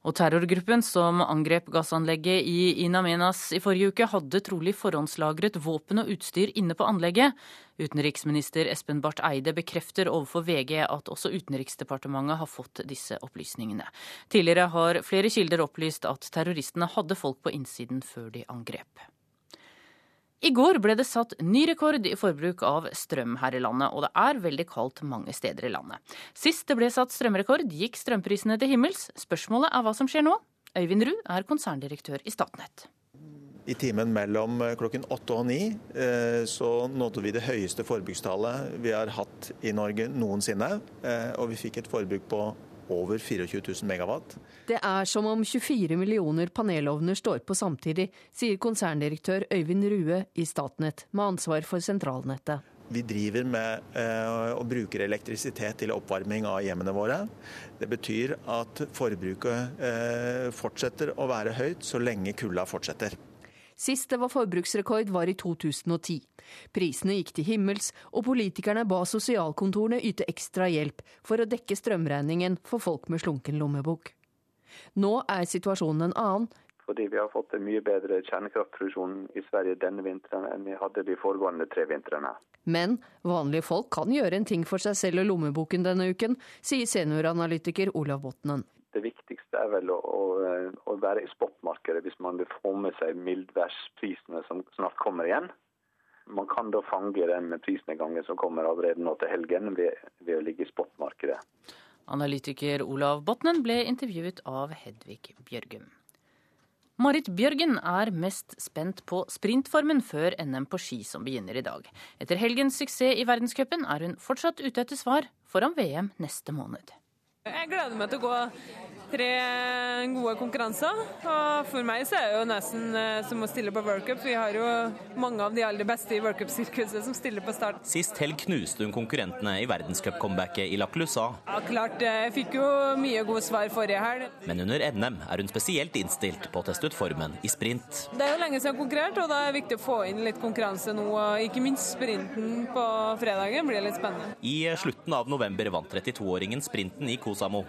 S51: Og terrorgruppen som angrep gassanlegget i Inamenas i forrige uke, hadde trolig forhåndslagret våpen og utstyr inne på anlegget. Utenriksminister Espen Barth Eide bekrefter overfor VG at også Utenriksdepartementet har fått disse opplysningene. Tidligere har flere kilder opplyst at terroristene hadde folk på innsiden før de angrep. I går ble det satt ny rekord i forbruk av strøm her i landet, og det er veldig kaldt mange steder i landet. Sist det ble satt strømrekord, gikk strømprisene til himmels. Spørsmålet er hva som skjer nå. Øyvind Ruud er konserndirektør i Statnett.
S20: I timen mellom klokken åtte og ni eh, så nådde vi det høyeste forbrukstallet vi har hatt i Norge noensinne. Eh, og vi fikk et forbruk på over 24 000 megawatt.
S21: Det er som om 24 millioner panelovner står på samtidig, sier konserndirektør Øyvind Rue i Statnett, med ansvar for sentralnettet.
S20: Vi driver med eh, og bruker elektrisitet til oppvarming av hjemmene våre. Det betyr at forbruket eh, fortsetter å være høyt så lenge kulda fortsetter.
S21: Sist det var forbruksrekord, var i 2010. Prisene gikk til himmels, og politikerne ba sosialkontorene yte ekstra hjelp for å dekke strømregningen for folk med slunken lommebok. Nå er situasjonen en annen.
S44: Fordi vi har fått en mye bedre kjernekraftproduksjon i Sverige denne vinteren enn vi hadde de foregående tre vintrene.
S21: Men vanlige folk kan gjøre en ting for seg selv og lommeboken denne uken, sier senioranalytiker Olav Botnen.
S44: Det viktigste er vel å, å, å være i spotmarkedet hvis man vil få med seg mildværsprisene som snart kommer igjen. Man kan da fange den prisnedgangen som kommer allerede nå til helgen ved, ved å ligge i spotmarkedet.
S51: Analytiker Olav Botnen ble intervjuet av Hedvig Bjørgum. Marit Bjørgen er mest spent på sprintformen før NM på ski som begynner i dag. Etter helgens suksess i verdenscupen er hun fortsatt ute etter svar foran VM neste måned.
S47: Jeg gleder meg til å gå tre gode konkurranser. Og for meg så er det jo nesten eh, som å stille på worldcup. Vi har jo mange av de aller beste i worldcupsirkuset som stiller på start.
S16: Sist helg knuste hun konkurrentene i verdenscupcomebacket i La Clusa.
S47: Ja, klart. eh, Jeg fikk jo mye gode svar forrige helg.
S16: Men under NM er hun spesielt innstilt på å teste ut formen i sprint.
S47: Det er jo lenge siden jeg har konkurrert, og da er det viktig å få inn litt konkurranse nå. og Ikke minst sprinten på fredagen blir litt spennende.
S16: I slutten av november vant 32-åringen sprinten i Kosamo.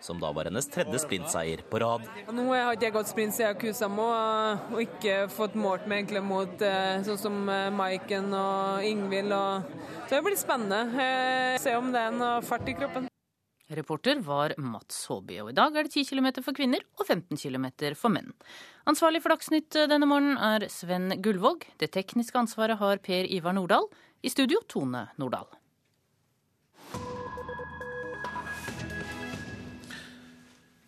S16: Som da var hennes tredje sprintseier på rad.
S47: Nå har ikke jeg gått sprint siden Kusamo og ikke fått målt meg egentlig mot eh, sånn som eh, Maiken og Ingvild. Og... Så det blir spennende. Eh, Se om det er noe fart i kroppen.
S51: Reporter var Mats Håby, og i dag er det 10 km for kvinner og 15 km for menn. Ansvarlig for Dagsnytt denne morgenen er Sven Gullvåg. Det tekniske ansvaret har Per Ivar Nordahl. I studio Tone Nordahl.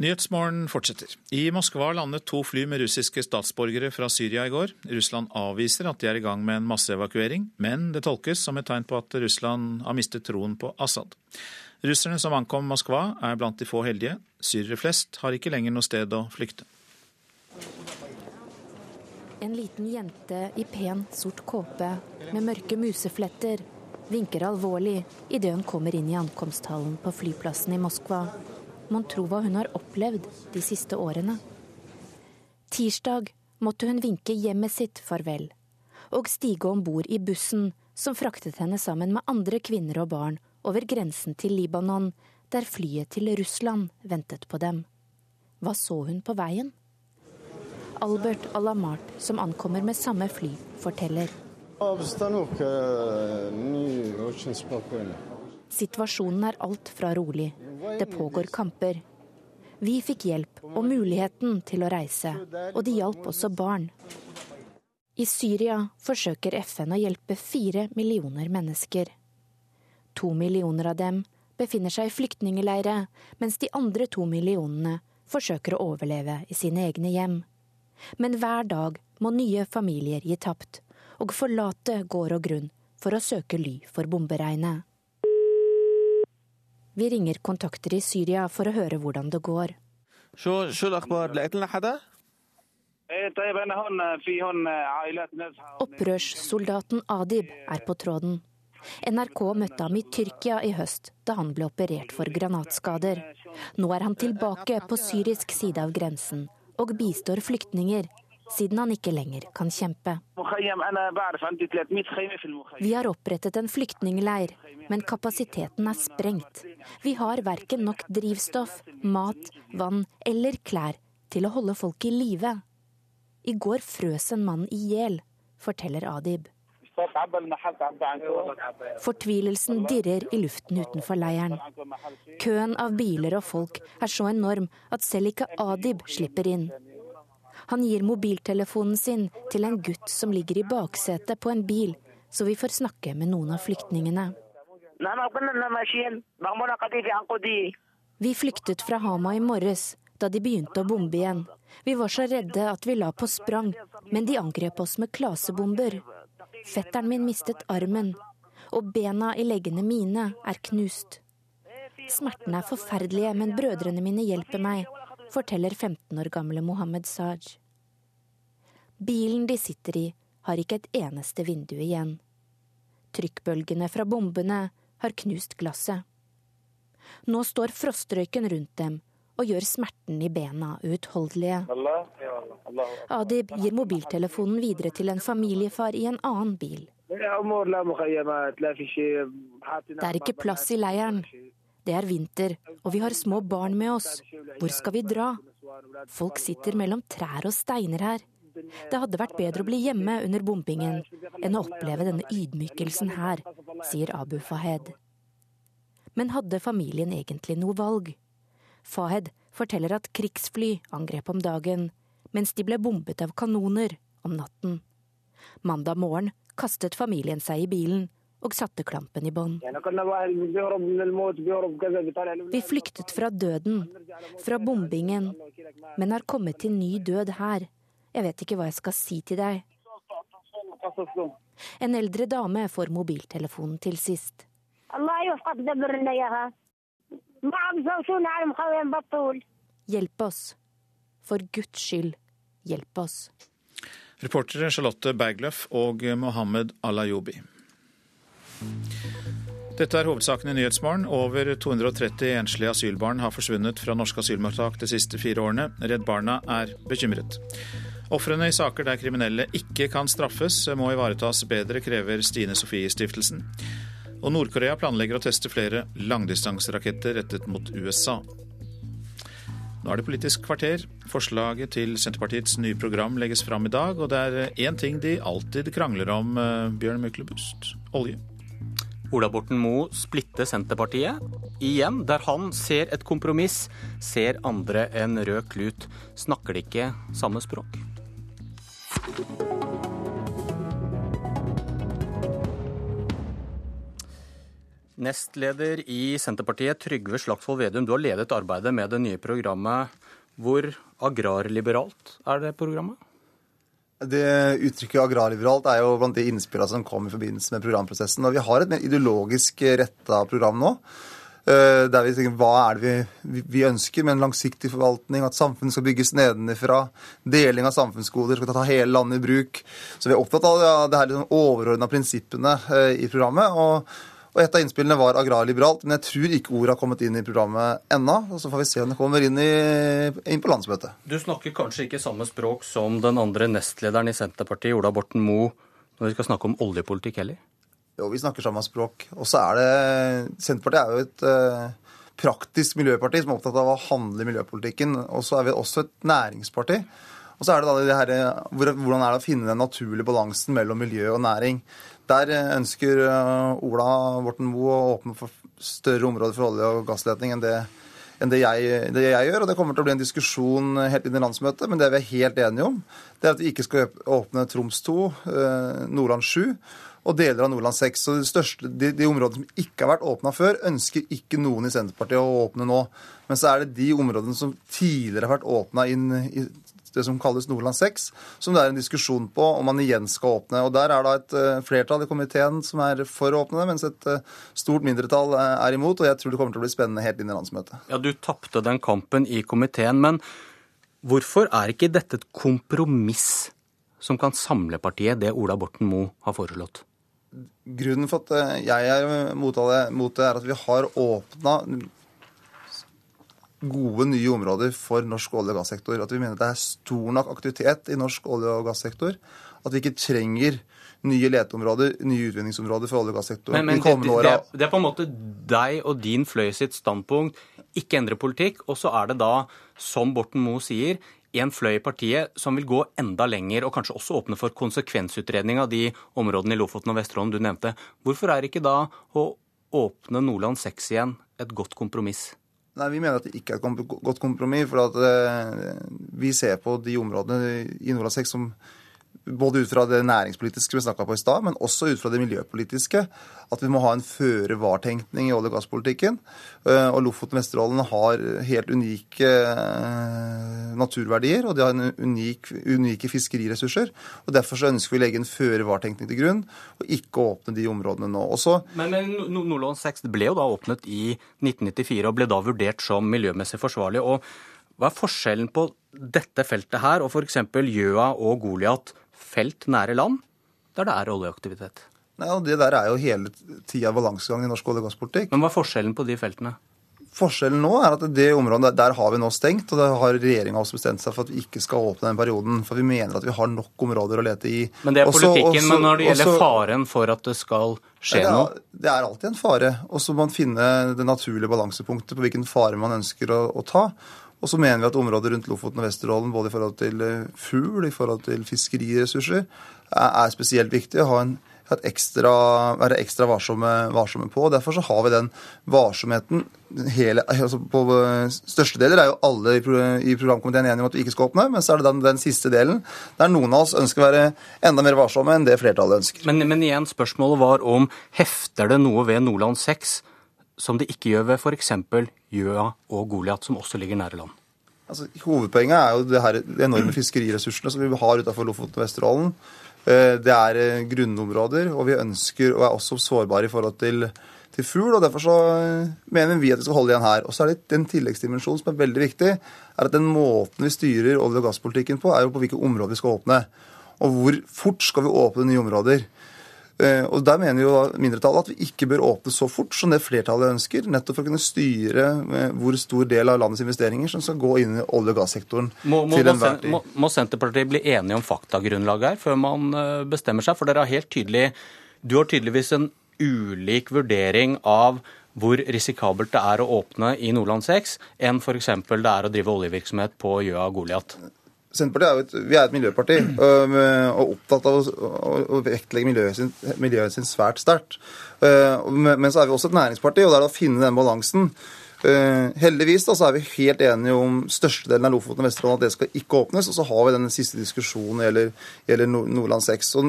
S1: Nyhetsmorgen fortsetter. I Moskva landet to fly med russiske statsborgere fra Syria i går. Russland avviser at de er i gang med en masseevakuering, men det tolkes som et tegn på at Russland har mistet troen på Assad. Russerne som ankom Moskva er blant de få heldige. Syrere flest har ikke lenger noe sted å flykte.
S54: En liten jente i pen, sort kåpe med mørke musefletter vinker alvorlig idet hun kommer inn i ankomsthallen på flyplassen i Moskva. Mon tro hva hun har opplevd de siste årene. Tirsdag måtte hun vinke hjemmet sitt farvel, og stige om bord i bussen som fraktet henne sammen med andre kvinner og barn over grensen til Libanon, der flyet til Russland ventet på dem. Hva så hun på veien? Albert Alamart, som ankommer med samme fly, forteller. Situasjonen er alt fra rolig. Det pågår kamper. Vi fikk hjelp og muligheten til å reise, og de hjalp også barn. I Syria forsøker FN å hjelpe fire millioner mennesker. To millioner av dem befinner seg i flyktningeleire, mens de andre to millionene forsøker å overleve i sine egne hjem. Men hver dag må nye familier gi tapt, og forlate gård og grunn for å søke ly for bomberegnet. Vi ringer kontakter i Syria for å høre hvordan det går. Opprørssoldaten Adib er på tråden. NRK møtte ham i Tyrkia i høst, da han ble operert for granatskader. Nå er han tilbake på syrisk side av grensen og bistår flyktninger, siden han ikke lenger kan kjempe. Vi har opprettet en flyktningleir, men kapasiteten er sprengt. Vi har verken nok drivstoff, mat, vann eller klær til å holde folk i live. I går frøs en mann i hjel, forteller Adib. Fortvilelsen dirrer i luften utenfor leiren. Køen av biler og folk er så enorm at selv ikke Adib slipper inn. Han gir mobiltelefonen sin til en gutt som ligger i baksetet på en bil, så vi får snakke med noen av flyktningene. Vi flyktet fra Hama i morges, da de begynte å bombe igjen. Vi var så redde at vi la på sprang, men de angrep oss med klasebomber. Fetteren min mistet armen, og bena i leggene mine er knust. Smertene er forferdelige, men brødrene mine hjelper meg, forteller 15 år gamle Mohammed Saj. Bilen de sitter i, har ikke et eneste vindu igjen. Trykkbølgene fra bombene har knust glasset. Nå står frostrøyken rundt dem og gjør smerten i bena uutholdelige. Adib gir mobiltelefonen videre til en familiefar i en annen bil. Det er ikke plass i leiren. Det er vinter, og vi har små barn med oss. Hvor skal vi dra? Folk sitter mellom trær og steiner her. Det hadde vært bedre å bli hjemme under bombingen enn å oppleve denne ydmykelsen her, sier Abu Fahed. Men hadde familien egentlig noe valg? Fahed forteller at krigsfly angrep om dagen, mens de ble bombet av kanoner om natten. Mandag morgen kastet familien seg i bilen og satte klampen i bånd. Vi flyktet fra døden, fra bombingen, men har kommet til ny død her. Jeg vet ikke hva jeg skal si til deg. En eldre dame får mobiltelefonen til sist. Hjelp oss. For Guds skyld, hjelp oss.
S1: Reportere Charlotte Bergløff og Mohammed Alayobi. Dette er hovedsaken i Nyhetsmorgen. Over 230 enslige asylbarn har forsvunnet fra norske asylmottak de siste fire årene. Redd Barna er bekymret. Ofrene i saker der kriminelle ikke kan straffes, må ivaretas bedre, krever Stine Sofie-stiftelsen. Og Nord-Korea planlegger å teste flere langdistanseraketter rettet mot USA. Nå er det Politisk kvarter. Forslaget til Senterpartiets nye program legges fram i dag, og det er én ting de alltid krangler om, eh, Bjørn Myklebust olje.
S55: Ola Borten Moe splitter Senterpartiet. Igjen, der han ser et kompromiss, ser andre en rød klut. Snakker de ikke samme språk? Nestleder i Senterpartiet, Trygve Slagsvold Vedum, du har ledet arbeidet med det nye programmet. Hvor agrarliberalt er det programmet?
S52: Det Uttrykket agrarliberalt er jo blant de innspillene som kom i forbindelse med programprosessen. Og vi har et mer ideologisk retta program nå. Eh, der vi tenker hva er det vi, vi ønsker med en langsiktig forvaltning, at samfunnet skal bygges nedenifra, deling av samfunnsgoder, skal ta hele landet i bruk. Så vi er opptatt av det her liksom overordna prinsippene eh, i programmet. og og Et av innspillene var agrarliberalt, men jeg tror ikke ordet har kommet inn i programmet ennå. og Så får vi se om det kommer inn, i, inn på landsmøtet.
S55: Du snakker kanskje ikke samme språk som den andre nestlederen i Senterpartiet, Ola Borten Moe, når vi skal snakke om oljepolitikk heller?
S52: Jo, vi snakker samme språk. Og så er det Senterpartiet er jo et uh, praktisk miljøparti som er opptatt av å handle i miljøpolitikken. Og så er vi også et næringsparti. Og så er det da det her, hvordan er det å finne den naturlige balansen mellom miljø og næring. Der ønsker eh, Ola Borten Moe å åpne for større områder for olje- og gassleting enn det, enn det, jeg, det, jeg, gjør. og Det kommer til å bli en diskusjon helt inn i landsmøtet, men det vi er helt enige om, det er at vi ikke skal åpne Troms 2, eh, Nordland 7 og deler av Nordland 6. Så de, største, de, de områdene som ikke har vært åpna før, ønsker ikke noen i Senterpartiet å åpne nå. Men så er det de områdene som tidligere har vært åpna inn i det som kalles Nordland 6, som det er en diskusjon på om man igjen skal åpne. Og Der er da et eh, flertall i komiteen som er for å åpne det, mens et eh, stort mindretall eh, er imot. Og jeg tror det kommer til å bli spennende helt inn i landsmøtet.
S55: Ja, Du tapte den kampen i komiteen, men hvorfor er ikke dette et kompromiss som kan samle partiet, det Ola Borten Moe har foreslått?
S52: Grunnen for at jeg er mot det, er at vi har åpna gode nye områder for norsk olje- og gassektor. At vi mener det er stor nok aktivitet i norsk olje- og gassektor. At vi ikke trenger nye leteområder, nye utvinningsområder for olje- og gassektoren
S55: de kommende det, det, det, er på en måte deg og din fløy sitt standpunkt. Ikke endre politikk. Og så er det da, som Borten Moe sier, en fløy i partiet som vil gå enda lenger, og kanskje også åpne for konsekvensutredning av de områdene i Lofoten og Vesterålen du nevnte. Hvorfor er ikke da å åpne Nordland 6 igjen et godt kompromiss?
S52: Nei, Vi mener at det ikke er et godt kompromiss. For at eh, vi ser på de områdene i Nordland 6 som både ut fra det næringspolitiske vi snakka på i stad, men også ut fra det miljøpolitiske. At vi må ha en føre-var-tenkning i olje- og gasspolitikken. Eh, og Lofoten og Vesterålen har helt unike eh, naturverdier, og de har unik, unike fiskeriressurser. og Derfor så ønsker vi å legge en føre-var-tenkning til grunn, og ikke åpne de områdene nå. Også,
S55: men, men Nordland 6 ble jo da åpnet i 1994 og ble da vurdert som miljømessig forsvarlig. og hva er forskjellen på dette feltet her og f.eks. Gjøa og Goliat felt nære land, der det er oljeaktivitet.
S52: Nei, og Det der er jo hele tida balansegang i norsk olje- og gasspolitikk.
S55: Men hva er forskjellen på de feltene?
S52: Forskjellen nå er at det området der har vi nå stengt, og der har regjeringa også bestemt seg for at vi ikke skal åpne den perioden. For vi mener at vi har nok områder å lete i.
S55: Men det er
S52: Også-
S55: politikken.
S52: også-
S55: men når det gjelder
S52: også-
S55: faren for at det skal skje
S52: det er,
S55: noe
S52: Det er alltid en fare. Og så må man finne det naturlige balansepunktet på hvilken fare man ønsker å, å ta. Og så mener vi at området rundt Lofoten og Vesterålen, både i forhold til eh, fugl, i forhold til fiskeriressurser, er, spesielt viktig å ha en ekstra, være ekstra varsomme, varsomme på. Derfor så har vi den varsomheten. Hele, altså på eh, største deler er jo alle i programkomiteen enige om at vi ikke skal åpne, men så er det den, den siste delen der noen av oss ønsker å være enda mer varsomme enn det flertallet ønsker.
S55: Men, men igjen, spørsmålet var om hefter det noe ved Nordland 6 som det ikke gjør ved f.eks. Gjøa og Goliat, som også ligger nære land?
S52: Altså, hovedpoenget er jo det her, de enorme fiskeriressursene som vi har utenfor Lofoten og Vesterålen. Eh, Det er eh, grunnområder, og vi ønsker og er også sårbare i forhold til, til fugl. og Derfor så eh, mener vi at vi skal holde igjen her. Og så er det den tilleggsdimensjonen som er veldig viktig, er at den måten vi styrer olje- og gasspolitikken på, er jo på hvilke områder vi skal åpne. Og hvor fort skal vi åpne nye områder. Eh, Og Der mener jo mindretallet at vi ikke bør åpne så fort som det flertallet ønsker, nettopp for å kunne styre eh, hvor stor del av landets investeringer som skal gå inn i olje- og gassektoren
S55: Må, må, må, må Senterpartiet bli enige om faktagrunnlaget her før man eh, bestemmer seg? For dere har helt tydelig Du har tydeligvis en ulik vurdering av hvor risikabelt det er å åpne i Nordland 6 enn f.eks. det er å drive oljevirksomhet på Gjøa og Goliat.
S52: Senterpartiet er jo et, vi er et miljøparti og, og opptatt av å, å, vektlegge miljøet sin, miljøet sin svært sterkt. Eh, men så er vi også et næringsparti, og det er å finne den balansen. Eh, heldigvis da, så er vi helt enige om størstedelen av Lofoten og Vesterålen at det skal ikke åpnes. Og så har vi den siste diskusjonen gjelder, gjelder Nordland 6. Og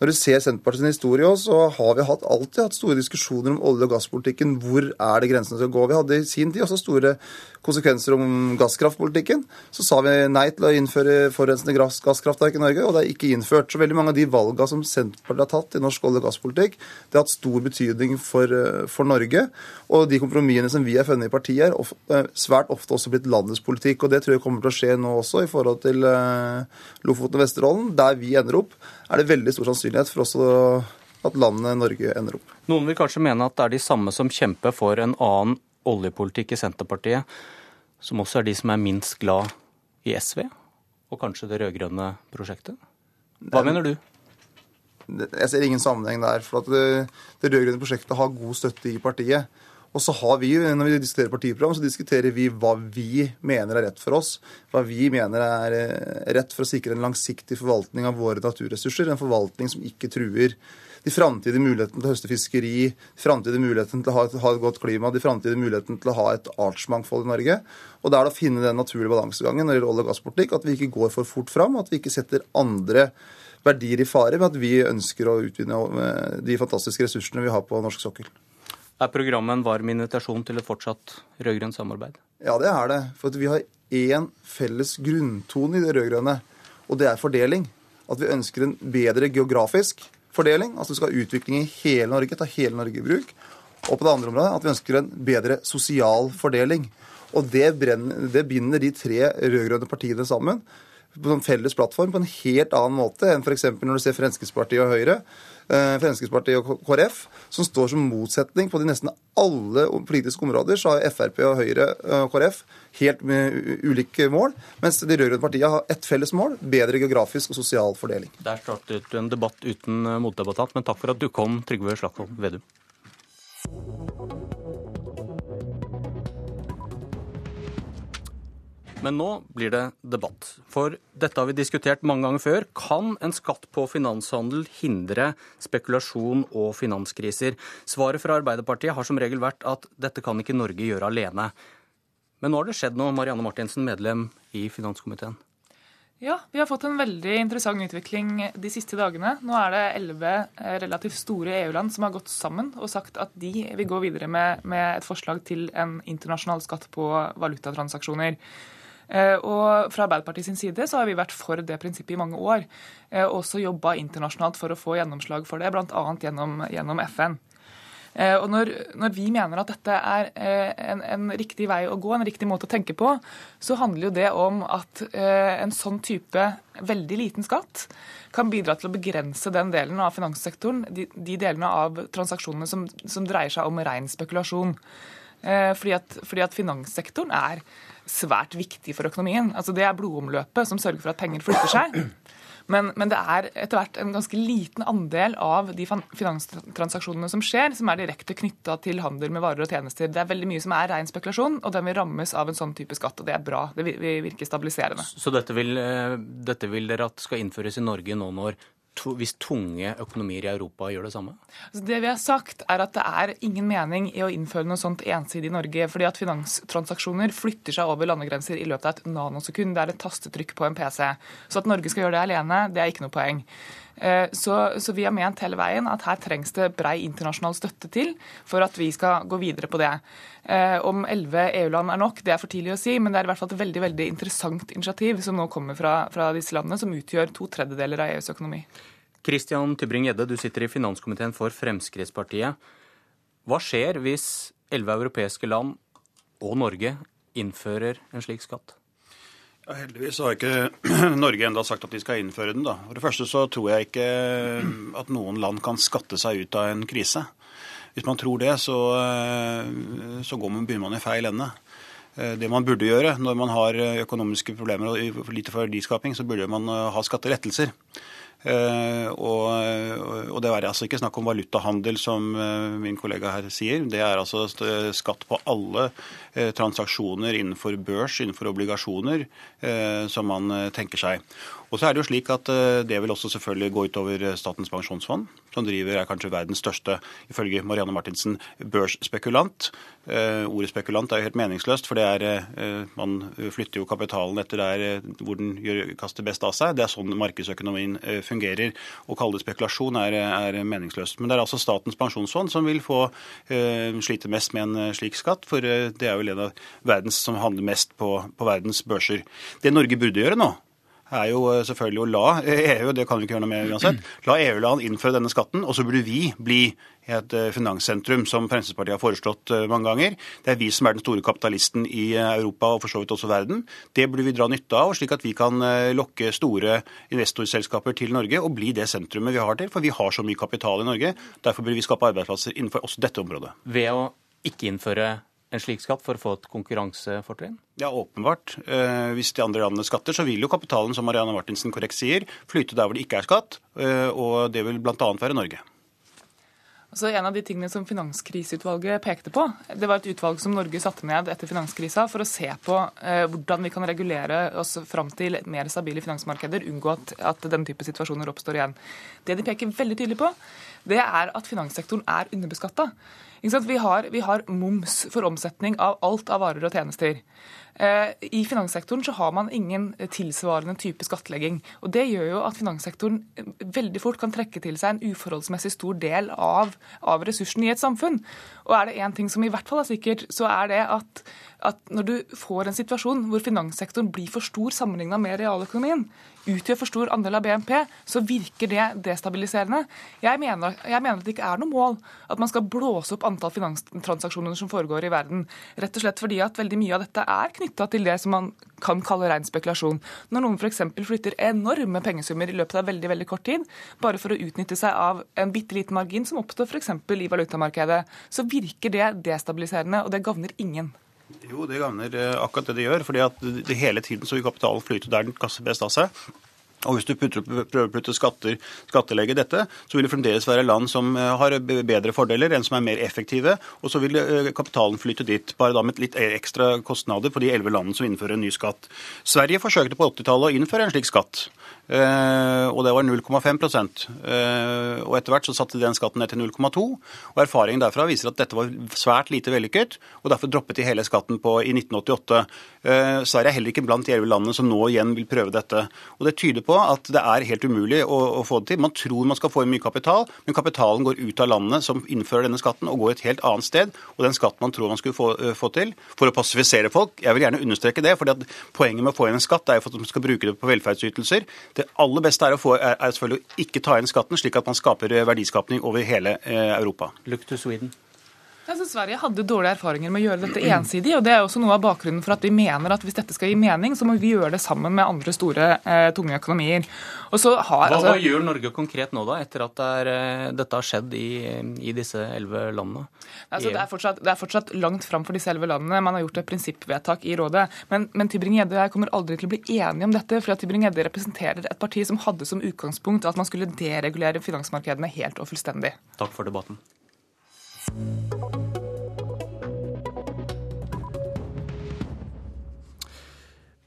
S52: når du ser Senterpartiets historie òg, så har vi hatt, alltid hatt store diskusjoner om olje- og gasspolitikken. Hvor er det grensene skal gå? Vi hadde i sin tid også store konsekvenser om gasskraftpolitikken. Så sa vi nei til å innføre forurensende gasskraftverk i Norge, og det er ikke innført. Så veldig mange av de valgene som Senterpartiet har tatt i norsk olje- og gasspolitikk, det har hatt stor betydning for, eh, for Norge. Og de kompromissene som vi har funnet i partiet, er of, eh, svært ofte også blitt landets politikk. Og det tror jeg kommer til å skje nå også i forhold til eh, Lofoten og Vesterålen. Der vi ender opp, er det veldig stor sannsynlighet for også at landet Norge ender opp.
S55: Noen vil kanskje mene at det er de samme som kjemper for en annen oljepolitikk i Senterpartiet, som også er de som er minst glad i SV, og kanskje det rød-grønne prosjektet. Hva mener du?
S52: Jeg ser ingen sammenheng der. for at Det, det rød-grønne prosjektet har god støtte i partiet. Og så har vi, Når vi diskuterer partiprogram, så diskuterer vi hva vi mener er rett for oss. Hva vi mener er eh, rett for å sikre en langsiktig forvaltning av våre naturressurser. En forvaltning som ikke truer de framtidige mulighetene til å høste fiskeri, de framtidige mulighetene til å ha et, godt klima, de framtidige mulighetene til å ha et artsmangfold i Norge. Og det er å finne den naturlige balansegangen når det gjelder olje- og gasspolitikk, at vi ikke går for fort fram, at vi ikke setter andre verdier i fare med at vi ønsker å utvinne eh, de fantastiske ressursene vi har på norsk sokkel.
S55: Er programmet en varm invitasjon til et fortsatt rød-grønt samarbeid?
S52: Ja, det er det. For vi har én felles grunntone i det rød-grønne, og det er fordeling. At vi ønsker en bedre geografisk fordeling. Altså vi skal ha utvikling i hele Norge, ta hele Norge i bruk. Og på det andre området at vi ønsker en bedre sosial fordeling. Og det, brenner, det binder de tre rød-grønne partiene sammen på en felles plattform på en helt annen måte enn f.eks. når du ser Fremskrittspartiet og Høyre. Eh, Fremskrittspartiet og KrF, som står som motsetning på de nesten alle politiske områder, så har Frp og Høyre eh, og KrF helt med ulike mål, mens de rød-grønne partiene har ett felles mål, bedre geografisk og sosial fordeling.
S55: Der startet du en debatt uten motdebattant, men takk for at du kom, Trygve Slagsvold Vedum. Men nå blir det debatt. For dette har vi diskutert mange ganger før. Kan en skatt på finanshandel hindre spekulasjon og finanskriser? Svaret fra Arbeiderpartiet har som regel vært at dette kan ikke Norge gjøre alene. Men nå har det skjedd noe, Marianne Martinsen, medlem i finanskomiteen.
S56: Ja, vi har fått en veldig interessant utvikling de siste dagene. Nå er det elleve relativt store EU-land som har gått sammen og sagt at de vil gå videre med, med et forslag til en internasjonal skatt på valutatransaksjoner. Eh, Og Fra Arbeiderpartiet sin side så har vi vært for det prinsippet i mange år. eh, Og også jobba internasjonalt for å få gjennomslag for det, bl.a. Gjennom, gjennom FN. Eh, Og når, når vi mener at dette er en, en riktig vei å gå, en riktig måte å tenke på, så handler jo det om at en sånn type veldig liten skatt kan bidra til å begrense den delen av finanssektoren, de, de delene av transaksjonene som, som dreier seg om ren spekulasjon. Fordi at, fordi at finanssektoren er svært viktig for økonomien. Altså Det er blodomløpet som sørger for at penger flytter seg. Men, men, det er etter hvert en ganske liten andel av de finanstransaksjonene som skjer, som er direkte knytta til handel med varer og tjenester. Det er veldig mye som er ren spekulasjon, og den vil rammes av en sånn type skatt. Og det er bra. Det virker stabiliserende.
S55: Så dette vil, eh, dette vil dere at skal innføres i Norge nå når hvis tunge økonomier i Europa gjør det samme?
S56: Altså, det vi har sagt, er at det er ingen mening i å innføre noe sånt ensidig i Norge. fordi at finanstransaksjoner flytter seg over landegrenser i løpet av et nanosekund. Det er et tastetrykk på en PC. Så at Norge skal gjøre det alene, det er ikke noe poeng. Eh, så, så, vi har ment hele veien at her trengs det brei internasjonal støtte til for at vi skal gå videre på det. Eh, om elleve EU-land er nok, det er for tidlig å si, men det er i hvert fall et veldig veldig interessant initiativ som nå kommer fra, fra disse landene, som utgjør to tredjedeler av EUs økonomi.
S55: Kristian Tybring-Gjedde, du sitter i finanskomiteen for Fremskrittspartiet. Hva skjer hvis elleve europeiske land og Norge innfører en slik skatt?
S57: Ja, heldigvis har ikke Norge enda sagt at de skal innføre den. da. For det første så tror jeg ikke eh, at noen land kan skatte seg ut av en krise. Hvis man tror det, så, eh, så man, begynner man i feil ende. Eh, det man burde gjøre når man har økonomiske problemer og lite verdiskaping, så burde man ha skattelettelser. Uh, og, og, det er altså ikke snakk om valutahandel, som uh, min kollega her sier. Det er altså skatt på alle transaksjoner innenfor børs, innenfor obligasjoner, som man tenker seg. Og så er Det jo slik at eh, det vil også selvfølgelig gå utover eh, Statens pensjonsfond, som driver er kanskje verdens største, ifølge Marianne Martinsen, børsspekulant. Eh, ordet spekulant er jo helt meningsløst, for er, man flytter jo kapitalen etter der hvor den gjør, kaster best av seg. Det er sånn markedsøkonomien fungerer. Å kalle det spekulasjon er, er, meningsløst. Men det er altså Statens pensjonsfond som vil få slite mest med en slik skatt, for det er jo en av verdens som handler mest på, på verdens børser. Det Norge burde gjøre nå, er jo eh, selvfølgelig å la EU, det kan vi ikke gjøre noe med uansett, la EU-land innføre denne skatten, og så burde vi bli et eh, finanssentrum, som Fremskrittspartiet har foreslått eh, mange ganger. Det er vi som er den store kapitalisten i Europa og for så vidt også verden. Det burde vi dra nytte av, slik at vi kan lokke store investorselskaper til Norge og bli det sentrumet vi har til. For vi har så mye kapital i Norge. Derfor burde vi skape arbeidsplasser innenfor også dette området.
S55: Ved å ikke innføre en slik skatt for å få et konkurransefortrinn?
S57: Ja, åpenbart. Eh, hvis de andre landene skatter, så vil jo kapitalen, som Marianne Martinsen korrekt sier, flyte der hvor det ikke er skatt, eh, og det vil bl.a. være Norge.
S56: Altså, en av de tingene som Finanskriseutvalget pekte på, det var et utvalg som Norge satte ned etter finanskrisa for å se på eh, hvordan vi kan regulere oss fram til mer stabile finansmarkeder, unngå at, at den type situasjoner oppstår igjen. Det de peker veldig tydelig på, det er at finanssektoren er underbeskatta. Vi har, vi har moms for omsetning av alt av varer og tjenester. Eh, I finanssektoren så har man ingen tilsvarende type skattlegging. og Det gjør jo at finanssektoren veldig fort kan trekke til seg en uforholdsmessig stor del av, av ressursene i et samfunn. Og er det én ting som i hvert fall er sikkert, så er det at, at når du får en situasjon hvor finanssektoren blir for stor sammenligna med realøkonomien, utgjør for stor andel av BNP, så virker det destabiliserende. Jeg mener, jeg mener, at det ikke er noe mål at man skal blåse opp antall finanstransaksjoner som foregår i verden. Rett og slett fordi at veldig mye av dette er knytta til det som man kan kalle rein spekulasjon. Når noen f.eks. flytter enorme pengesummer i løpet av veldig veldig kort tid, bare for å utnytte seg av en bitte liten margin som oppstår f.eks. i valutamarkedet, så virker det destabiliserende, og det gagner ingen.
S57: Jo, det gagner eh, akkurat det det gjør. fordi at hele tiden så vil kapitalen flyte der den kaster best av seg. Og Hvis du prøver å putte skatter, skattelegge dette, så vil det fremdeles være land som eh, har bedre fordeler, enn som er mer effektive. Og så vil eh, kapitalen flytte dit, bare da med litt ekstra kostnader for de elleve landene som innfører en ny skatt. Sverige forsøkte på 80-tallet å innføre en slik skatt. Uh, og det var 0,5 uh, Og etter hvert så satte de den skatten ned til 0,2. Og erfaringen derfra viser at dette var svært lite vellykket, og derfor droppet de hele skatten på i 1988. Uh, Sverige er heller ikke blant de elleve landene som nå igjen vil prøve dette. Og Det tyder på at det er helt umulig å, å, få det til. Man tror man skal få inn mye kapital, men kapitalen går ut av landene som innfører denne skatten, og går et helt annet sted. Og den skatten man tror man skulle få, få til, for å passifisere folk Jeg vil gjerne understreke det, for poenget med å få inn en skatt er jo at man skal bruke det på velferdsytelser. Det aller beste er, få, er, er selvfølgelig å ikke ta inn skatten, slik at man skaper verdiskapning over hele uh, Europa.
S55: Look to Sweden.
S56: Altså, Sverige hadde dårlige erfaringer med å gjøre dette ensidig. og Det er også noe av bakgrunnen for at vi mener at hvis dette skal gi mening, så må vi gjøre det sammen med andre store, eh, tunge økonomier.
S55: Har, hva, altså, hva, gjør Norge konkret nå, da, etter at det er, eh, dette har skjedd i, i disse elleve landene?
S56: Altså, det, er fortsatt, det, er fortsatt, langt fram for disse elleve landene. Man har gjort et prinsippvedtak i rådet. Men, men Tybring-Gjedde og jeg kommer aldri til å bli enige om dette. for Tybring-Gjedde representerer et parti som hadde som utgangspunkt at man skulle deregulere finansmarkedene helt og fullstendig.
S55: Takk for debatten.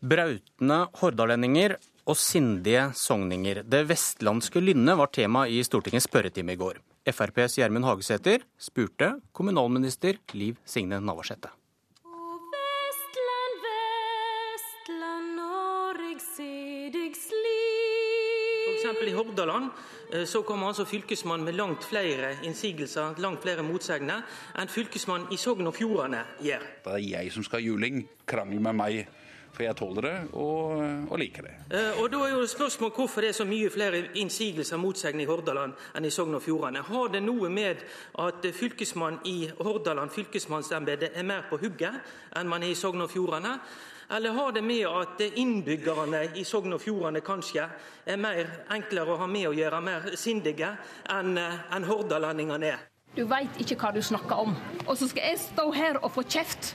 S55: Brautende hordalendinger og sindige sogninger. Det vestlandske lynnet var tema i Stortingets spørretime i går. FrPs Gjermund Hagesæter spurte kommunalminister Liv Signe Navarsete.
S58: I Hordaland eh, så kommer altså fylkesmannen med langt flere innsigelser, langt flere motsegner, enn fylkesmannen i Sogn og Fjordane gjør.
S59: Det er jeg som skal ha juling. Krangel med meg. For jeg tåler det og, og liker det.
S58: Eh, og Da er jo spørsmålet hvorfor det er så mye flere innsigelser og motsegner i Hordaland enn i Sogn og Fjordane. Har det noe med at fylkesmannen i Hordaland, fylkesmannsembetet, er mer på hugget enn man er i Sogn og Fjordane? Eller har det med at innbyggerne i Sogn og Fjordane kanskje er mer enklere å ha med å gjøre, mer sindige, enn en hordalendingene er?
S60: Du veit ikke hva du snakker om. Og så skal jeg stå her og få kjeft.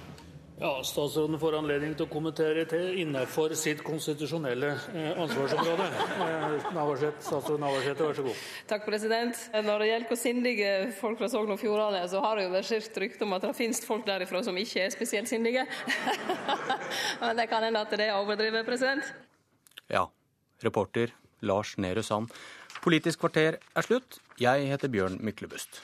S61: Ja, Statsråden får anledning til å kommentere til innenfor sitt konstitusjonelle eh, ansvarsområde. Navarsete, Navarseth, statsråd Navarsete, vær så god.
S60: Takk, president. Når det gjelder hvor sindige folk fra Sogn og Fjordane så har det jo versert rykte om at det finnes folk derifra som ikke er spesielt sindige. Men det kan hende at det er overdrevet, president.
S55: Ja. Reporter Lars Nehru Sand. Politisk kvarter er slutt. Jeg heter Bjørn Myklebust.